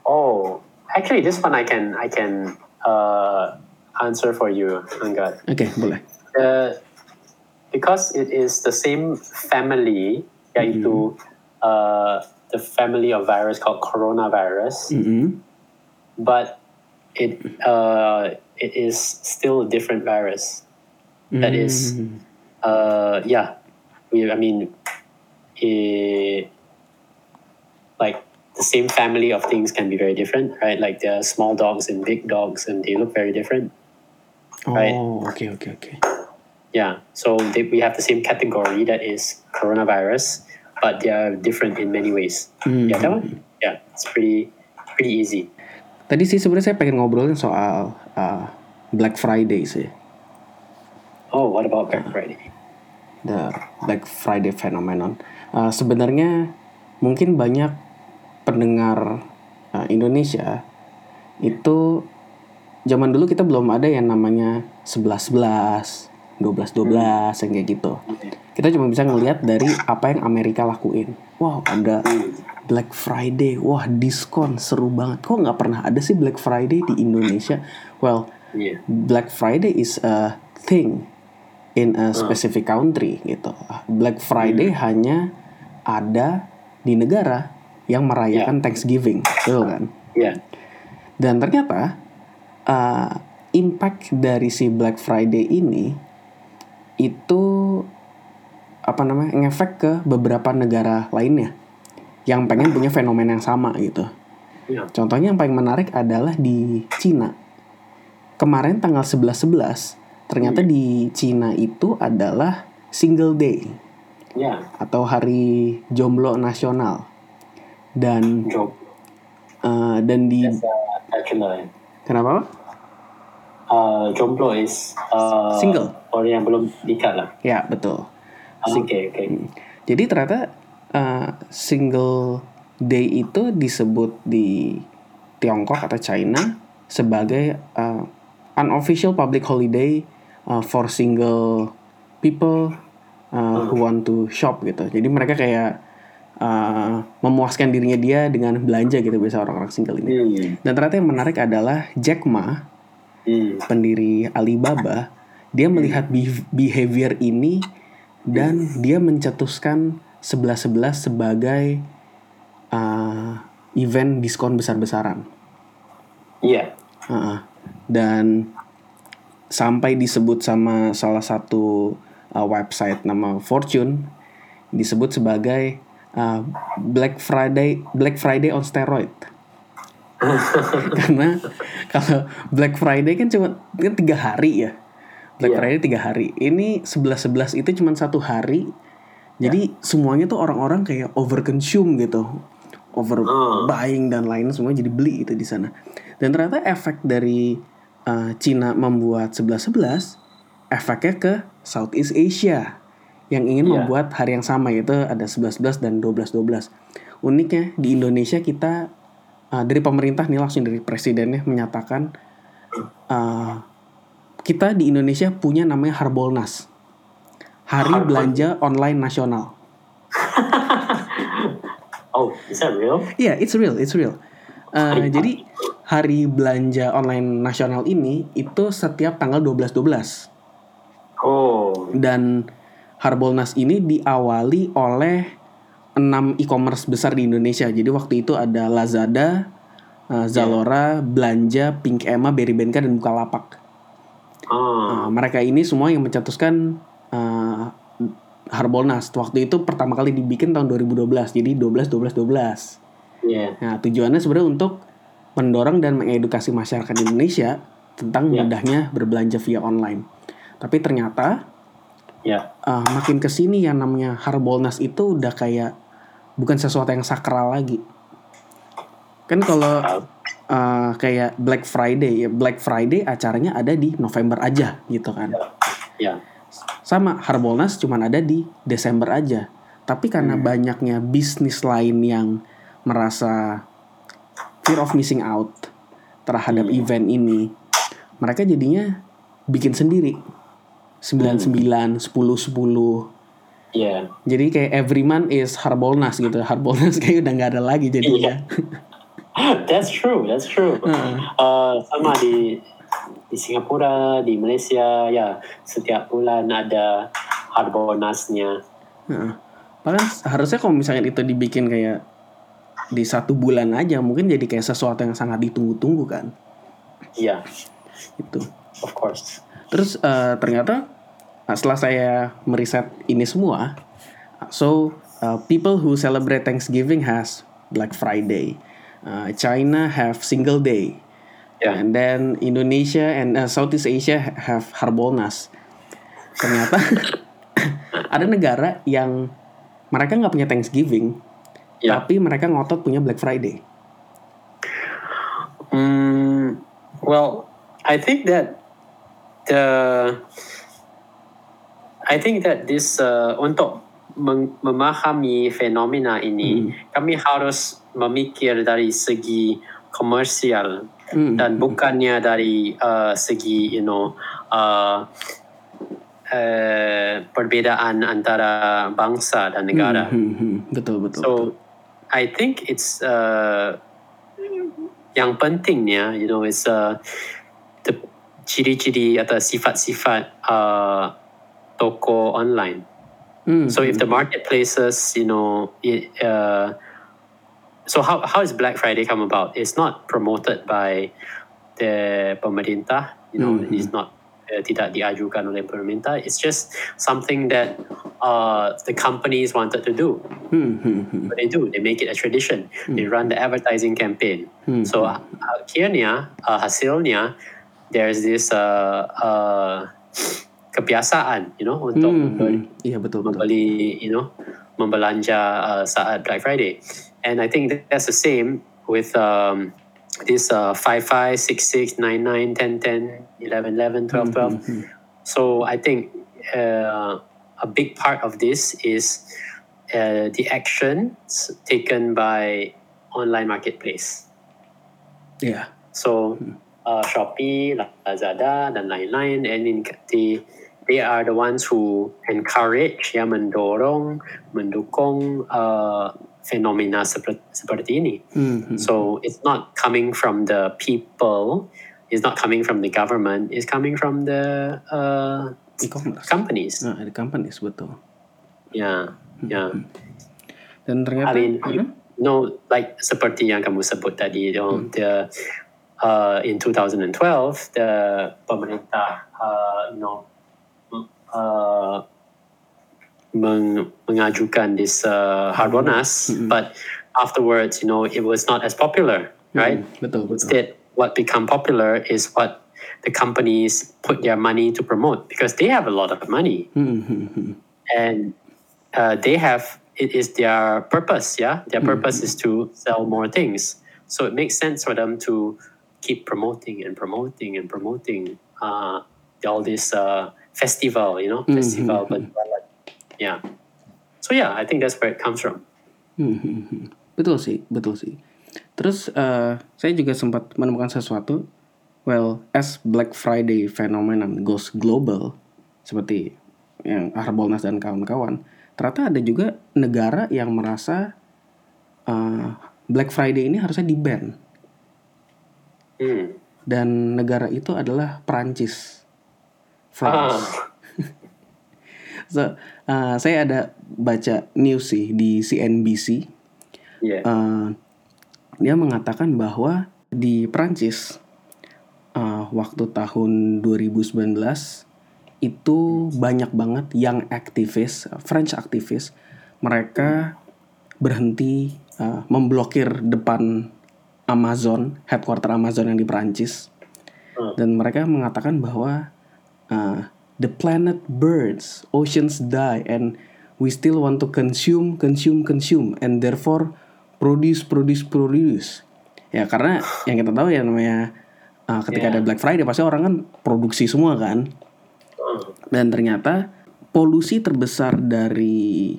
oh, actually, this one I can I can uh, answer for you, Angga. Oke, boleh. the because it is the same family, yaitu uh, the family of virus called coronavirus, Mm-mm. but it uh, it is still a different virus. That is, Mm. uh, yeah, we. I mean, eh, like the same family of things can be very different, right? Like there are small dogs and big dogs, and they look very different. Right. Oh, oke oke oke. Yeah, so they, we have the same category that is coronavirus, but they are different in many ways. Hmm. Yeah, that one. Yeah, it's pretty pretty easy. Tadi sih sebenarnya saya pengen ngobrolin soal uh, Black Friday sih. Oh, what about Black Friday? the Black Friday phenomenon. Uh, sebenarnya mungkin banyak pendengar uh, Indonesia itu zaman dulu kita belum ada yang namanya 11 11, 12 12 yang kayak gitu. Kita cuma bisa ngelihat dari apa yang Amerika lakuin. Wow, ada Black Friday, wah diskon seru banget. Kok nggak pernah ada sih Black Friday di Indonesia? Well, Yeah. Black Friday is a thing in a specific country gitu. Black Friday hanya ada di negara yang merayakan Thanksgiving, betul kan? Yeah. Dan ternyata uh, impact dari si Black Friday ini itu apa namanya ngefek ke beberapa negara lainnya yang pengen punya fenomena yang sama gitu. Yeah. Contohnya yang paling menarik adalah di Cina. Kemarin tanggal 11-11, ternyata di Cina itu adalah single day Yeah. atau hari jomblo nasional. Dan Job. eh, dan di That's uh, bachelor. kenapa? Uh, jomblo is uh, Single. Orang yang belum nikah lah. Ya, betul. Oke, oke. Jadi ternyata eh, single day itu disebut di Tiongkok atau China sebagai eh, unofficial public holiday uh, for single people uh, who want to shop gitu. Jadi mereka kayak uh, memuaskan dirinya dia dengan belanja gitu biasa orang-orang single ini. Hmm. Dan ternyata yang menarik adalah Jack Ma, Hmm. pendiri Alibaba, dia melihat be- behavior ini dan dia mencetuskan 11-11 sebagai uh, event diskon besar-besaran. Yeah. Heeh. Dan sampai disebut sama salah satu uh, website nama Fortune disebut sebagai uh, Black Friday Black Friday on steroid. Karena kalau Black Friday kan cuma kan tiga hari ya. Black Iya. Friday tiga hari. Ini 11-11 itu cuma satu hari. Jadi semuanya tuh orang-orang kayak overconsume gitu. Over Hmm. buying dan lain semua jadi beli itu di sana. Dan ternyata efek dari uh, Cina membuat 11-11 efeknya ke Southeast Asia yang ingin Iya. membuat hari yang sama yaitu ada 11-11 dan 12-12. Uniknya di Indonesia kita uh, dari pemerintah nih langsung dari presidennya menyatakan uh, kita di Indonesia punya namanya Harbolnas. Hari Harbol- Belanja Online Nasional. Oh, is that real? Iya, it's real, it's real. Uh, Hari jadi hari belanja online nasional ini itu setiap tanggal 12-12 Oh. dan Harbolnas ini diawali oleh enam e-commerce besar di Indonesia. Jadi waktu itu ada Lazada, uh, Zalora, Belanja, Pink Emma, Berrybenka dan Bukalapak. Ah. Nah, mereka ini semua yang mencetuskan uh, Harbolnas. Waktu itu pertama kali dibikin tahun 2012. Jadi 12 12 12. Yeah. Nah, tujuannya sebenarnya untuk mendorong dan mengedukasi masyarakat Indonesia tentang Ya. mudahnya berbelanja via online. Tapi ternyata Yeah. uh, makin ke sini yang namanya Harbolnas itu udah kayak bukan sesuatu yang sakral lagi. Kan kalau uh, kayak Black Friday ya Black Friday acaranya ada di November aja gitu kan. Yeah. Sama Harbolnas cuman ada di Desember aja. Tapi karena banyaknya bisnis lain yang merasa fear of missing out terhadap event ini, mereka jadinya bikin sendiri. 99, 10, 10. Yeah. Jadi kayak every month is Harbolnas gitu. Harbolnas kayak udah nggak ada lagi jadinya. That's true. That's true. Uh, sama di di Singapura, di Malaysia, ya setiap bulan ada Harbonasnya. Heeh. Bahkan harusnya kalau misalnya itu dibikin kayak di satu bulan aja mungkin jadi kayak sesuatu yang sangat ditunggu-tunggu kan Iya, itu of course. terus eh, ternyata nah, setelah saya meriset ini semua so uh, people who celebrate Thanksgiving has Black Friday. Uh, China have single day. Ya, and then Indonesia and uh, Southeast Asia have Harbolnas. Ternyata ada negara yang mereka nggak punya Thanksgiving ya. tapi mereka ngotot punya Black Friday. Mm, well, I think that the I think that this uh, untuk memahami fenomena ini kami harus memikir dari segi komersial Hmm. dan bukannya dari uh, segi you know uh, uh, perbedaan antara bangsa dan negara. Hmm, hmm, betul betul. So I think it's uh, yang pentingnya, you know, is uh, the ciri-ciri atau sifat-sifat uh, toko online. Hmm, So if the marketplaces, you know, it, uh, so how how is Black Friday come about? It's not promoted by the pemerintah, you know, Mhm. it's not uh, tidak diajukan oleh pemerintah. It's just something that uh, the companies wanted to do. hmm, hmm, hmm, What they do, they make it a tradition. They run the advertising campaign. hmm. So uh, akhirnya uh, hasilnya there's this uh, uh, kebiasaan, you know, untuk Hmm, membeli, hmm. Iya betul betul. membeli, you know, membelanja uh, saat Black Friday. And I think that's the same with um, this uh, 55, 66, 99, 10, 10, 11, 11, 12, 12. Hmm, So I think uh, a big part of this is uh, the actions taken by online marketplace. Iya. So uh, Shopee, Lazada, dan lain-lain, and in, they they are the ones who encourage, ya mendorong, mendukung uh, fenomena seperti, seperti ini. Hmm, hmm. So it's not coming from the people, it's not coming from the government, it's coming from the uh, E-commerce. companies. Nah, ada companies betul. Yeah, yeah. Dan ternyata I mean, Hmm? no, like seperti yang kamu sebut tadi, you know, the uh, in 2012, the pemerintah, uh, you know, uh, meng, mengajukan this uh, Harbonas, but afterwards, you know, it was not as popular, right? Hmm, betul betul. Instead, what become popular is what the companies put their money to promote because they have a lot of money Hmm, hmm, hmm. and uh, they have it is their purpose yeah their purpose is to sell more things so it makes sense for them to keep promoting and promoting and promoting uh, all this uh, festival you know festival but yeah so yeah i think that's where it comes from Hmm, hmm, hmm. Betul sih, betul sih. Terus eh, saya juga sempat menemukan sesuatu. Well, as Black Friday phenomenon goes global, seperti yang Harbolnas dan kawan-kawan, ternyata ada juga negara yang merasa eh, Black Friday ini harusnya di ban. hmm. Dan negara itu adalah Perancis. France. ah, So, eh, saya ada baca news sih di CNBC. yeah Eh, dia mengatakan bahwa di Prancis eh, waktu tahun 2019 itu banyak banget yang aktivis French aktivis mereka berhenti eh, memblokir depan Amazon headquarter Amazon yang di Prancis Hmm. dan mereka mengatakan bahwa uh, the planet burns, oceans die, and we still want to consume, consume, consume, and therefore produce, produce, produce. Ya karena yang kita tahu ya namanya uh, ketika Yeah. ada Black Friday pasti orang kan produksi semua kan, dan ternyata polusi terbesar dari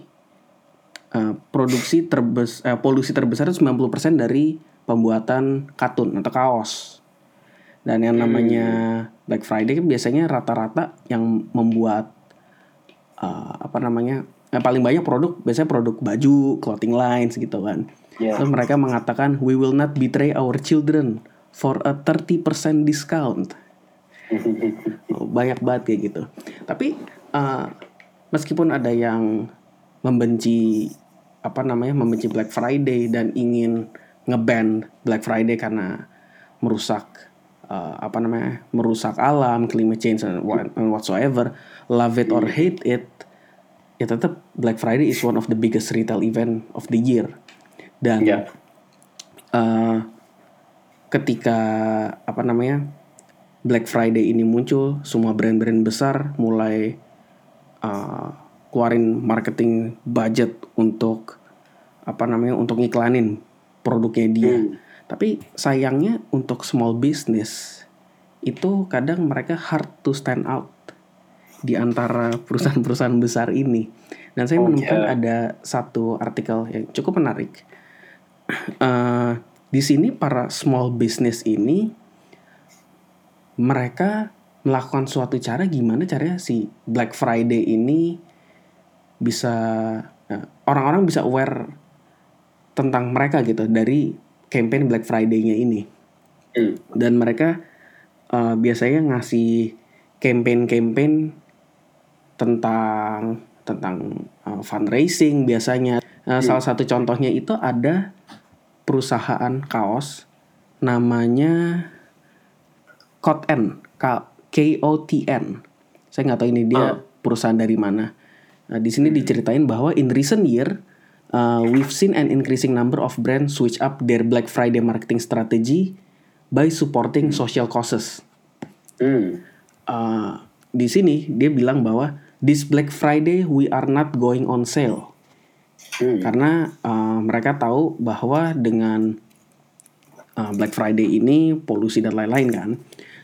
uh, produksi terbes eh, polusi terbesar itu 90% dari pembuatan katun atau kaos. Dan yang namanya Black Friday kan biasanya rata-rata yang membuat uh, apa namanya eh, paling banyak produk biasanya produk baju, clothing lines gitu kan. Yeah. Terus mereka mengatakan we will not betray our children for a 30% discount. banyak banget kayak gitu tapi uh, meskipun ada yang membenci apa namanya membenci Black Friday dan ingin ngeban Black Friday karena merusak uh, apa namanya merusak alam climate change and, what, and whatsoever love it or hate it ya tetap Black Friday is one of the biggest retail event of the year dan Yeah. uh, ketika apa namanya Black Friday ini muncul, semua brand-brand besar mulai uh, keluarin marketing budget untuk apa namanya untuk ngiklanin produknya dia. Tapi sayangnya untuk small business itu kadang mereka hard to stand out di antara perusahaan-perusahaan besar ini. Dan saya Oh, menemukan ya. ada satu artikel yang cukup menarik. Eh, di sini para small business ini mereka melakukan suatu cara gimana caranya si Black Friday ini bisa eh, orang-orang bisa aware tentang mereka gitu dari campaign Black Friday-nya ini. Mm. dan mereka eh, biasanya ngasih campaign-campaign tentang tentang uh, fundraising biasanya. Uh, salah satu contohnya itu ada perusahaan kaos namanya Kotn K O T N. Saya nggak tahu ini dia Ah. perusahaan dari mana. Nah, di sini diceritain bahwa in recent year uh, we've seen an increasing number of brands switch up their Black Friday marketing strategy by supporting social causes Mm. uh, di sini dia bilang bahwa this Black Friday we are not going on sale Mm. karena uh, mereka tahu bahwa dengan uh, Black Friday ini polusi dan lain-lain kan.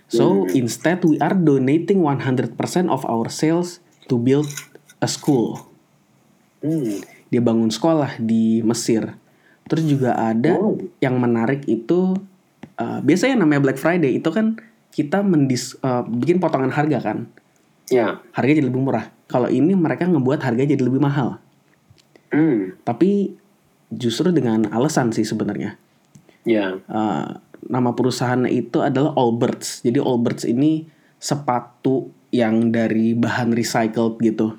So instead we are donating 100% of our sales to build a school. Mm. Dia bangun sekolah di Mesir. Terus juga ada Oh. yang menarik itu uh, biasanya namanya Black Friday itu kan kita mendis uh, bikin potongan harga kan. Yeah. Harganya jadi lebih murah. Kalau ini mereka ngebuat harganya jadi lebih mahal. Mm. Tapi justru dengan alasan sih sebenarnya. Yeah. Uh, nama perusahaannya itu adalah Allbirds. Jadi Allbirds ini sepatu yang dari bahan recycled gitu.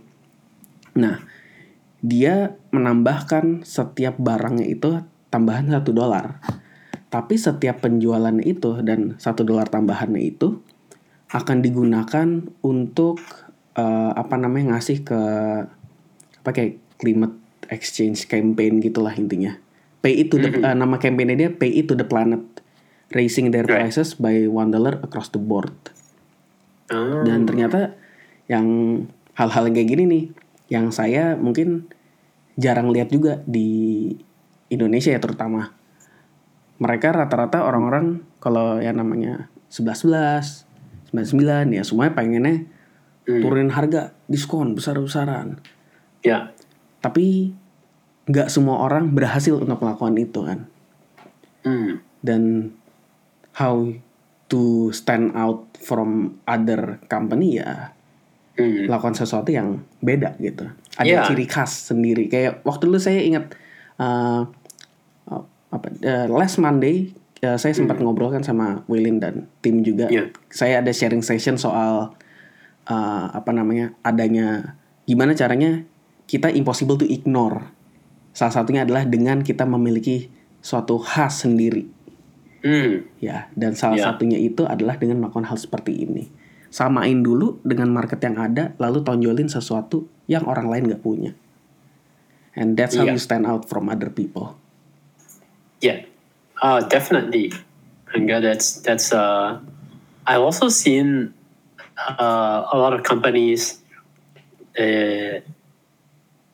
Nah, dia menambahkan setiap barangnya itu tambahan satu dolar. Tapi setiap penjualannya itu dan satu dolar tambahannya itu akan digunakan untuk uh, apa namanya ngasih ke apa kayak climate exchange campaign gitulah intinya. Pay it to the uh, nama campaignnya dia Pay it to the planet, raising their Right. prices by one dollar across the board. Ah. Dan ternyata yang hal-hal kayak gini nih, yang saya mungkin jarang lihat juga di Indonesia ya terutama. Mereka rata-rata orang-orang kalau yang namanya 11-11, 99 ya semuanya pengennya Hmm. turunin harga, diskon besar-besaran. Yeah. Tapi nggak semua orang berhasil untuk melakukan itu kan. Mm. Dan how to stand out from other company ya Mm. lakukan sesuatu yang beda gitu. Ada Iya. ciri khas sendiri. Kayak waktu dulu saya ingat uh, apa uh, last Monday uh, saya sempat ngobrol kan sama Wilin dan tim juga. Iya. Saya ada sharing session soal uh, apa namanya adanya gimana caranya kita impossible to ignore. Salah satunya adalah dengan kita memiliki suatu khas sendiri Mm. ya dan salah Ya. satunya itu adalah dengan melakukan hal seperti ini samain dulu dengan market yang ada lalu tonjolin sesuatu yang orang lain nggak punya and that's how Iya. you stand out from other people Yeah, uh, definitely. Hangga, that's that's. Uh, I've also seen uh, a lot of companies uh,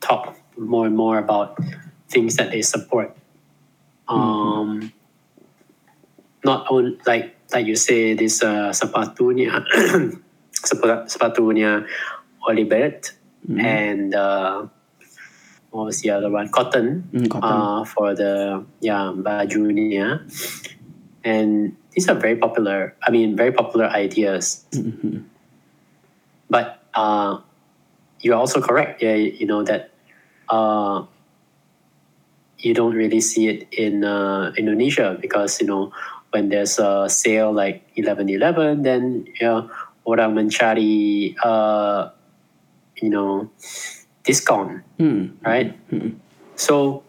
talk more and more about things that they support. Um, Not only like like you say this uh, sepatunya sepa- sepatunya Olibet and uh, what was the other one? Cotton Hmm, cotton. uh, for the yeah bajunya, and these are very popular. I mean, very popular ideas. Mhm. But uh, you're also correct. Yeah, you know that uh, you don't really see it in uh, Indonesia because you know when there's a sale like 11-11, then you know, orang mencari uh, you know discount, Hmm. right? So,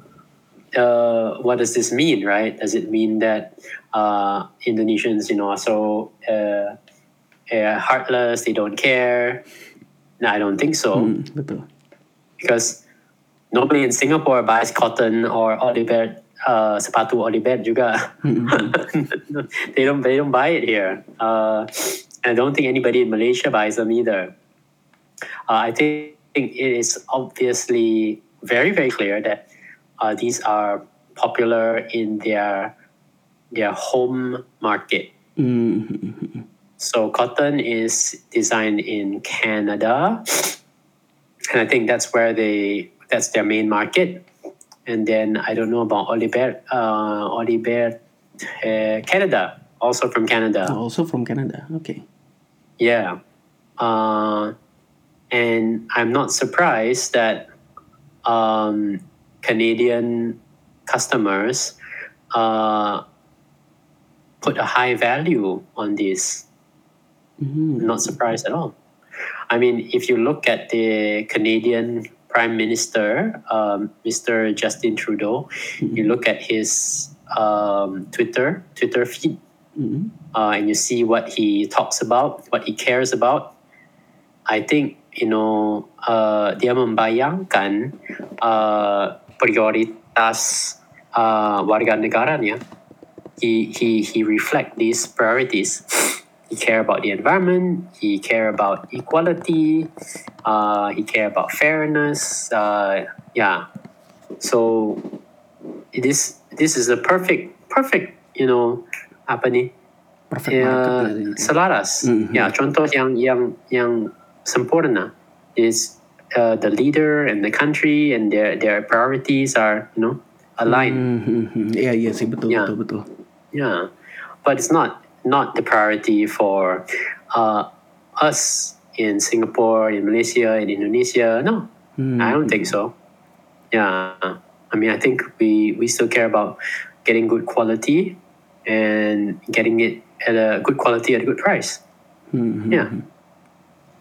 uh, what does this mean, right? Does it mean that uh, Indonesians, you know, are so uh, uh, heartless, they don't care? No, I don't think so betul. because nobody in Singapore buys cotton or Oliver uh, sepatu Oliver juga. they don't they don't buy it here. Uh, I don't think anybody in Malaysia buys them either. Uh, I think it is obviously very very clear that uh, these are popular in their their home market. Hmm. So cotton is designed in Canada, and I think that's where they that's their main market. And then I don't know about Oliver, uh, Oliver, uh, Canada, also from Canada. Also from Canada. Okay. Yeah. Uh, and I'm not surprised that um, Canadian customers uh, put a high value on this. Hmm. Not surprised at all. I mean, if you look at the Canadian Prime Minister, um, Mr. Justin Trudeau, you look at his um, Twitter Twitter feed, Hmm. uh, and you see what he talks about, what he cares about. I think you know uh, dia membayangkan uh, prioritas uh, warga negaranya. He he he reflect these priorities. He care about the environment. He care about equality. Uh, he care about fairness. Uh, yeah. So this this is a perfect perfect you know apa nih Perfect market. selaras. Mhm. Ya, contoh yang yang yang sempurna is uh, the leader and the country and their their priorities are you know aligned. Hmm, hmm, hmm. Iya iya sih betul Ya. betul betul. Yeah, but it's not not the priority for uh, us in Singapore, in Malaysia, in Indonesia. No, Hmm. I don't think so. Yeah, I mean, I think we we still care about getting good quality and getting it at a good quality at a good price. Hmm, hmm, Yeah.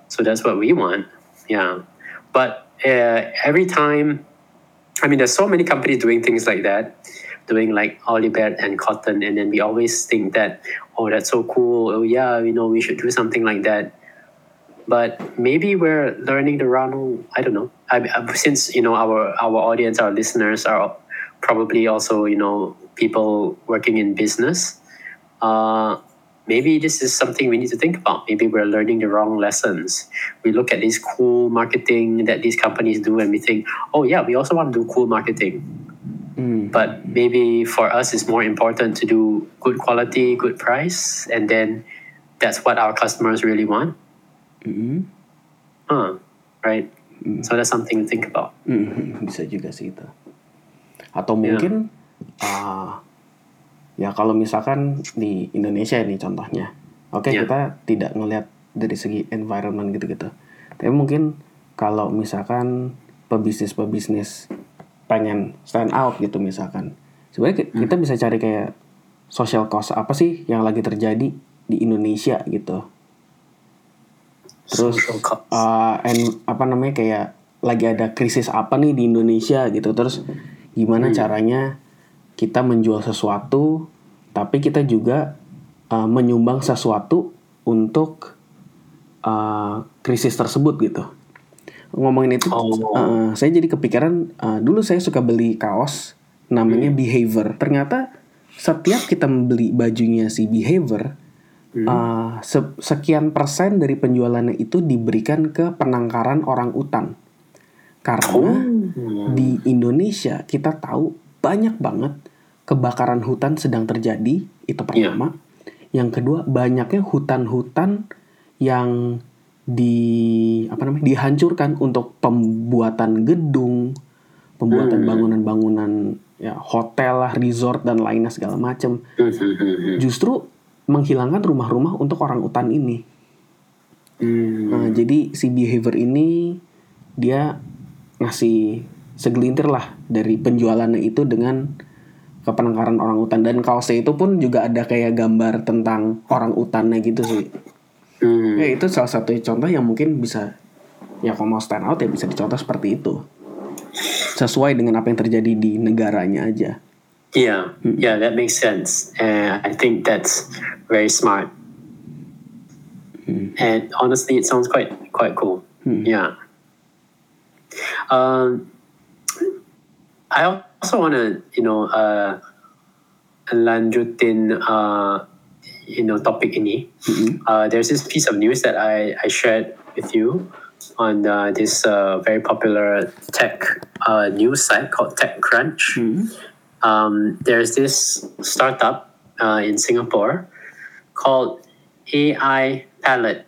So that's what we want. Yeah. But uh, every time, I mean, there's so many companies doing things like that, doing like Olibet and Cotton, and then we always think that, oh, that's so cool. Oh, yeah, you know, we should do something like that. But maybe we're learning the wrong. I don't know. I, I- since you know our our audience, our listeners are probably also you know people working in business. Uh, maybe this is something we need to think about. Maybe we're learning the wrong lessons. We look at this cool marketing that these companies do and we think, oh, yeah, we also want to do cool marketing. Hmm. But maybe for us, it's more important to do good quality, good price, and then that's what our customers really want. Hmm. Huh, right? So that's something to think about. Hmm, bisa juga sih itu. Atau mungkin ah, ya kalau misalkan di Indonesia ini contohnya, oke Ya. kita tidak ngelihat dari segi environment gitu-gitu. Tapi mungkin kalau misalkan pebisnis-pebisnis pengen stand out gitu misalkan, sebenarnya ki- kita bisa cari kayak social cost apa sih yang lagi terjadi di Indonesia gitu. Terus uh, and apa namanya kayak lagi ada krisis apa nih di Indonesia gitu. Terus gimana caranya kita menjual sesuatu tapi kita juga uh, menyumbang sesuatu untuk uh, krisis tersebut gitu. Ngomongin itu Oh. uh, saya jadi kepikiran uh, dulu saya suka beli kaos namanya Behavior. Ternyata setiap kita membeli bajunya si Behavior uh, se- sekian persen dari penjualannya itu diberikan ke penangkaran orang utan. Karena di Indonesia kita tahu banyak banget kebakaran hutan sedang terjadi, itu pertama. Yang kedua, banyaknya hutan-hutan yang di apa namanya dihancurkan untuk pembuatan gedung, pembuatan bangunan-bangunan ya hotel lah, resort dan lainnya segala macam. Justru menghilangkan rumah-rumah untuk orang utan ini. Hmm. Nah, jadi si behavior ini dia ngasih segelintir lah dari penjualannya itu dengan kepenangkaran orang utan dan kaosnya itu pun juga ada kayak gambar tentang orang utannya gitu sih. Hmm. Ya itu salah satu contoh yang mungkin bisa ya kalau mau stand out ya bisa dicontoh seperti itu. Sesuai dengan apa yang terjadi di negaranya aja. Yeah, yeah, that makes sense. And I think that's very smart. And honestly, it sounds quite quite cool. Yeah. Um, I also want to, you know, uh, lanjutin, uh, you know, topic ini. Uh, there's this piece of news that I, I shared with you on uh, this uh, very popular tech uh, news site called TechCrunch. Um, there's this startup uh, in Singapore called AI Palette.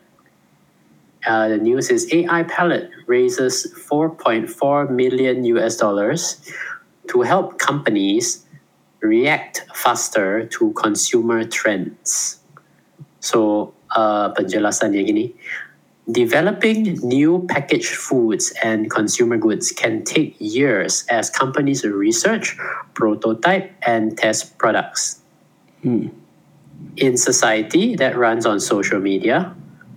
Uh, the news is AI Palette raises 4.4 million US dollars to help companies react faster to consumer trends. So, uh, penjelasannya gini, developing new packaged foods and consumer goods can take years as companies research, prototype, and test products. In society that runs on social media,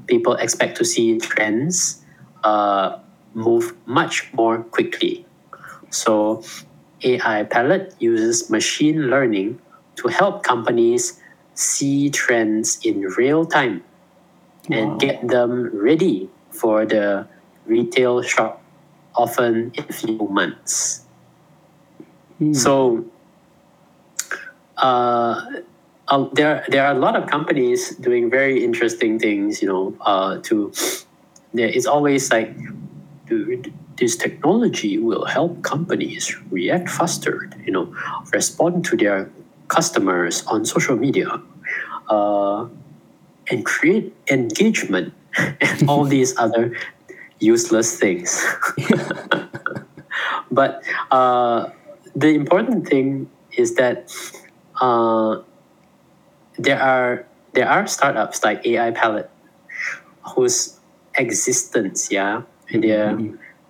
people expect to see trends uh, move much more quickly. So, AI Palette uses machine learning to help companies see trends in real time and Wow. get them ready for the retail shop, often in a few months. So, uh, um, there there are a lot of companies doing very interesting things. You know, uh, to there it's always like dude, this technology will help companies react faster. You know, respond to their customers on social media, uh, and create engagement and all these other useless things. but uh, the important thing is that uh, there are there are startups like AI Palette whose existence, yeah, and their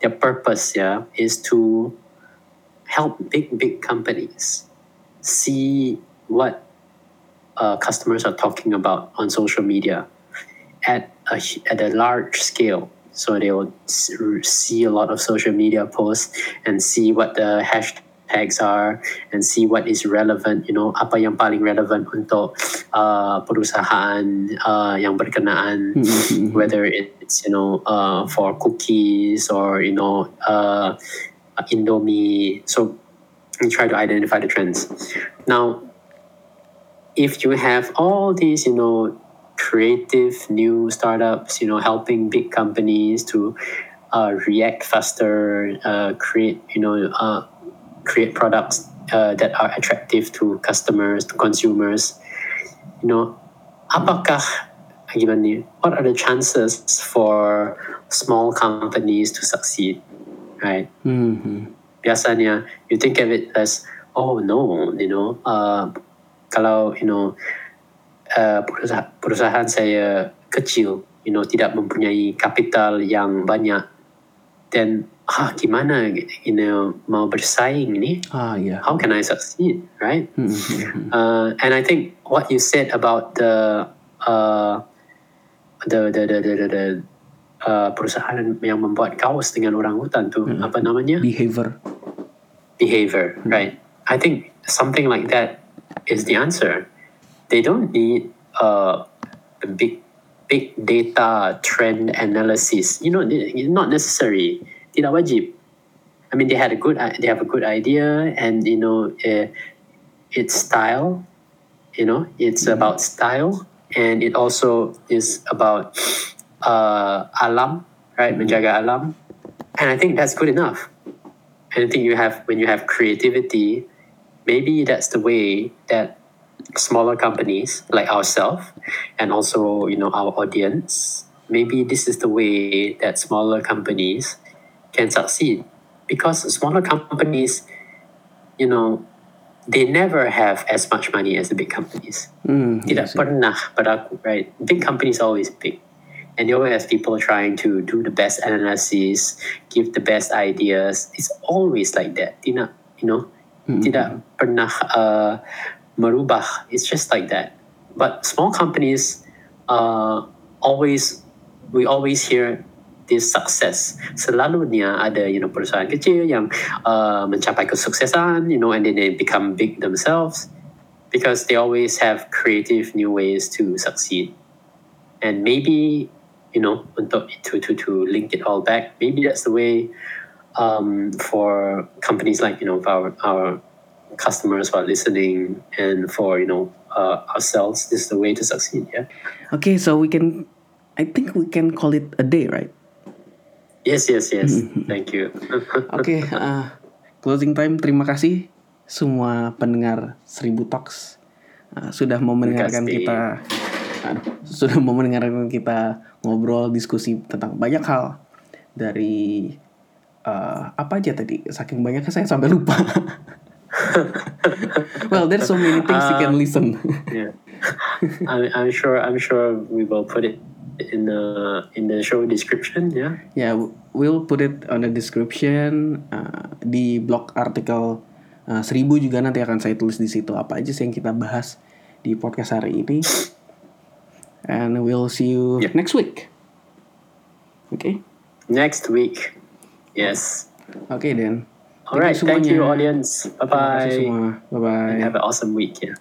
their purpose, yeah, is to help big big companies see what uh, customers are talking about on social media at a, at a large scale. So they will see a lot of social media posts and see what the hashtags are and see what is relevant. You know, apa yang paling relevant untuk uh, perusahaan uh, yang berkenaan, whether it's you know uh, for cookies or you know uh, Indomie. So you try to identify the trends. Now, if you have all these, you know, creative new startups, you know, helping big companies to uh, react faster, uh, create, you know, uh, create products uh, that are attractive to customers, to consumers, you know, apakah gimana what are the chances for small companies to succeed, right? Mhm. biasanya you think of it as oh no you know uh, kalau you know uh, perusahaan, perusahaan saya kecil you know tidak mempunyai kapital yang banyak then ah gimana you know mau bersaing ni Ah ya. how can I succeed right Mhm. uh, and I think what you said about the uh, the the the the, the, the uh, perusahaan yang membuat kaos dengan orang hutan tu apa namanya Behavior. behavior, right? I think something like that is the answer. They don't need uh, a big, big data trend analysis. You know, they- not necessary. Tidak wajib. I mean, they had a good, they have a good idea, and you know, uh, it's style. You know, it's about style, and it also is about uh, alam, right? Menjaga alam, and I think that's good enough. And I think you have when you have creativity, maybe that's the way that smaller companies like ourselves and also you know our audience, maybe this is the way that smaller companies can succeed. Because smaller companies, you know, they never have as much money as the big companies. Iya Tidak pernah pada right? Big companies are always big. And they always have people trying to do the best analysis, give the best ideas. It's always like that. Tidak, you know, tidak pernah uh, merubah. It's just like that. But small companies uh, always we always hear this success. Selalunya ada you know perusahaan kecil yang uh, mencapai kesuksesan, you know, and then they become big themselves because they always have creative new ways to succeed. And maybe you know untuk to to to link it all back, maybe that's the way um, for companies like you know our our customers who are listening and for you know uh, ourselves this is the way to succeed yeah Okay, so we can, I think we can call it a day, right? Yes yes yes thank you Oke, uh, closing time. Terima kasih semua pendengar Seribu Talks uh, sudah mau mendengarkan kita, aduh, sudah mau mendengarkan kita ngobrol diskusi tentang banyak hal dari uh, apa aja tadi. Saking banyaknya saya sampai lupa. well, there's so many things you can listen. yeah I'm, I'm sure i'm sure we will put it in the in the show description yeah Ya, we'll put it on the description uh, di blog artikel uh, seribu juga nanti akan saya tulis di situ apa aja sih yang kita bahas di podcast hari ini. And we'll see you Yep. next week. Oke, next week yes oke Dan. all right thank you audience bye bye semua. Bye bye. have an awesome week yeah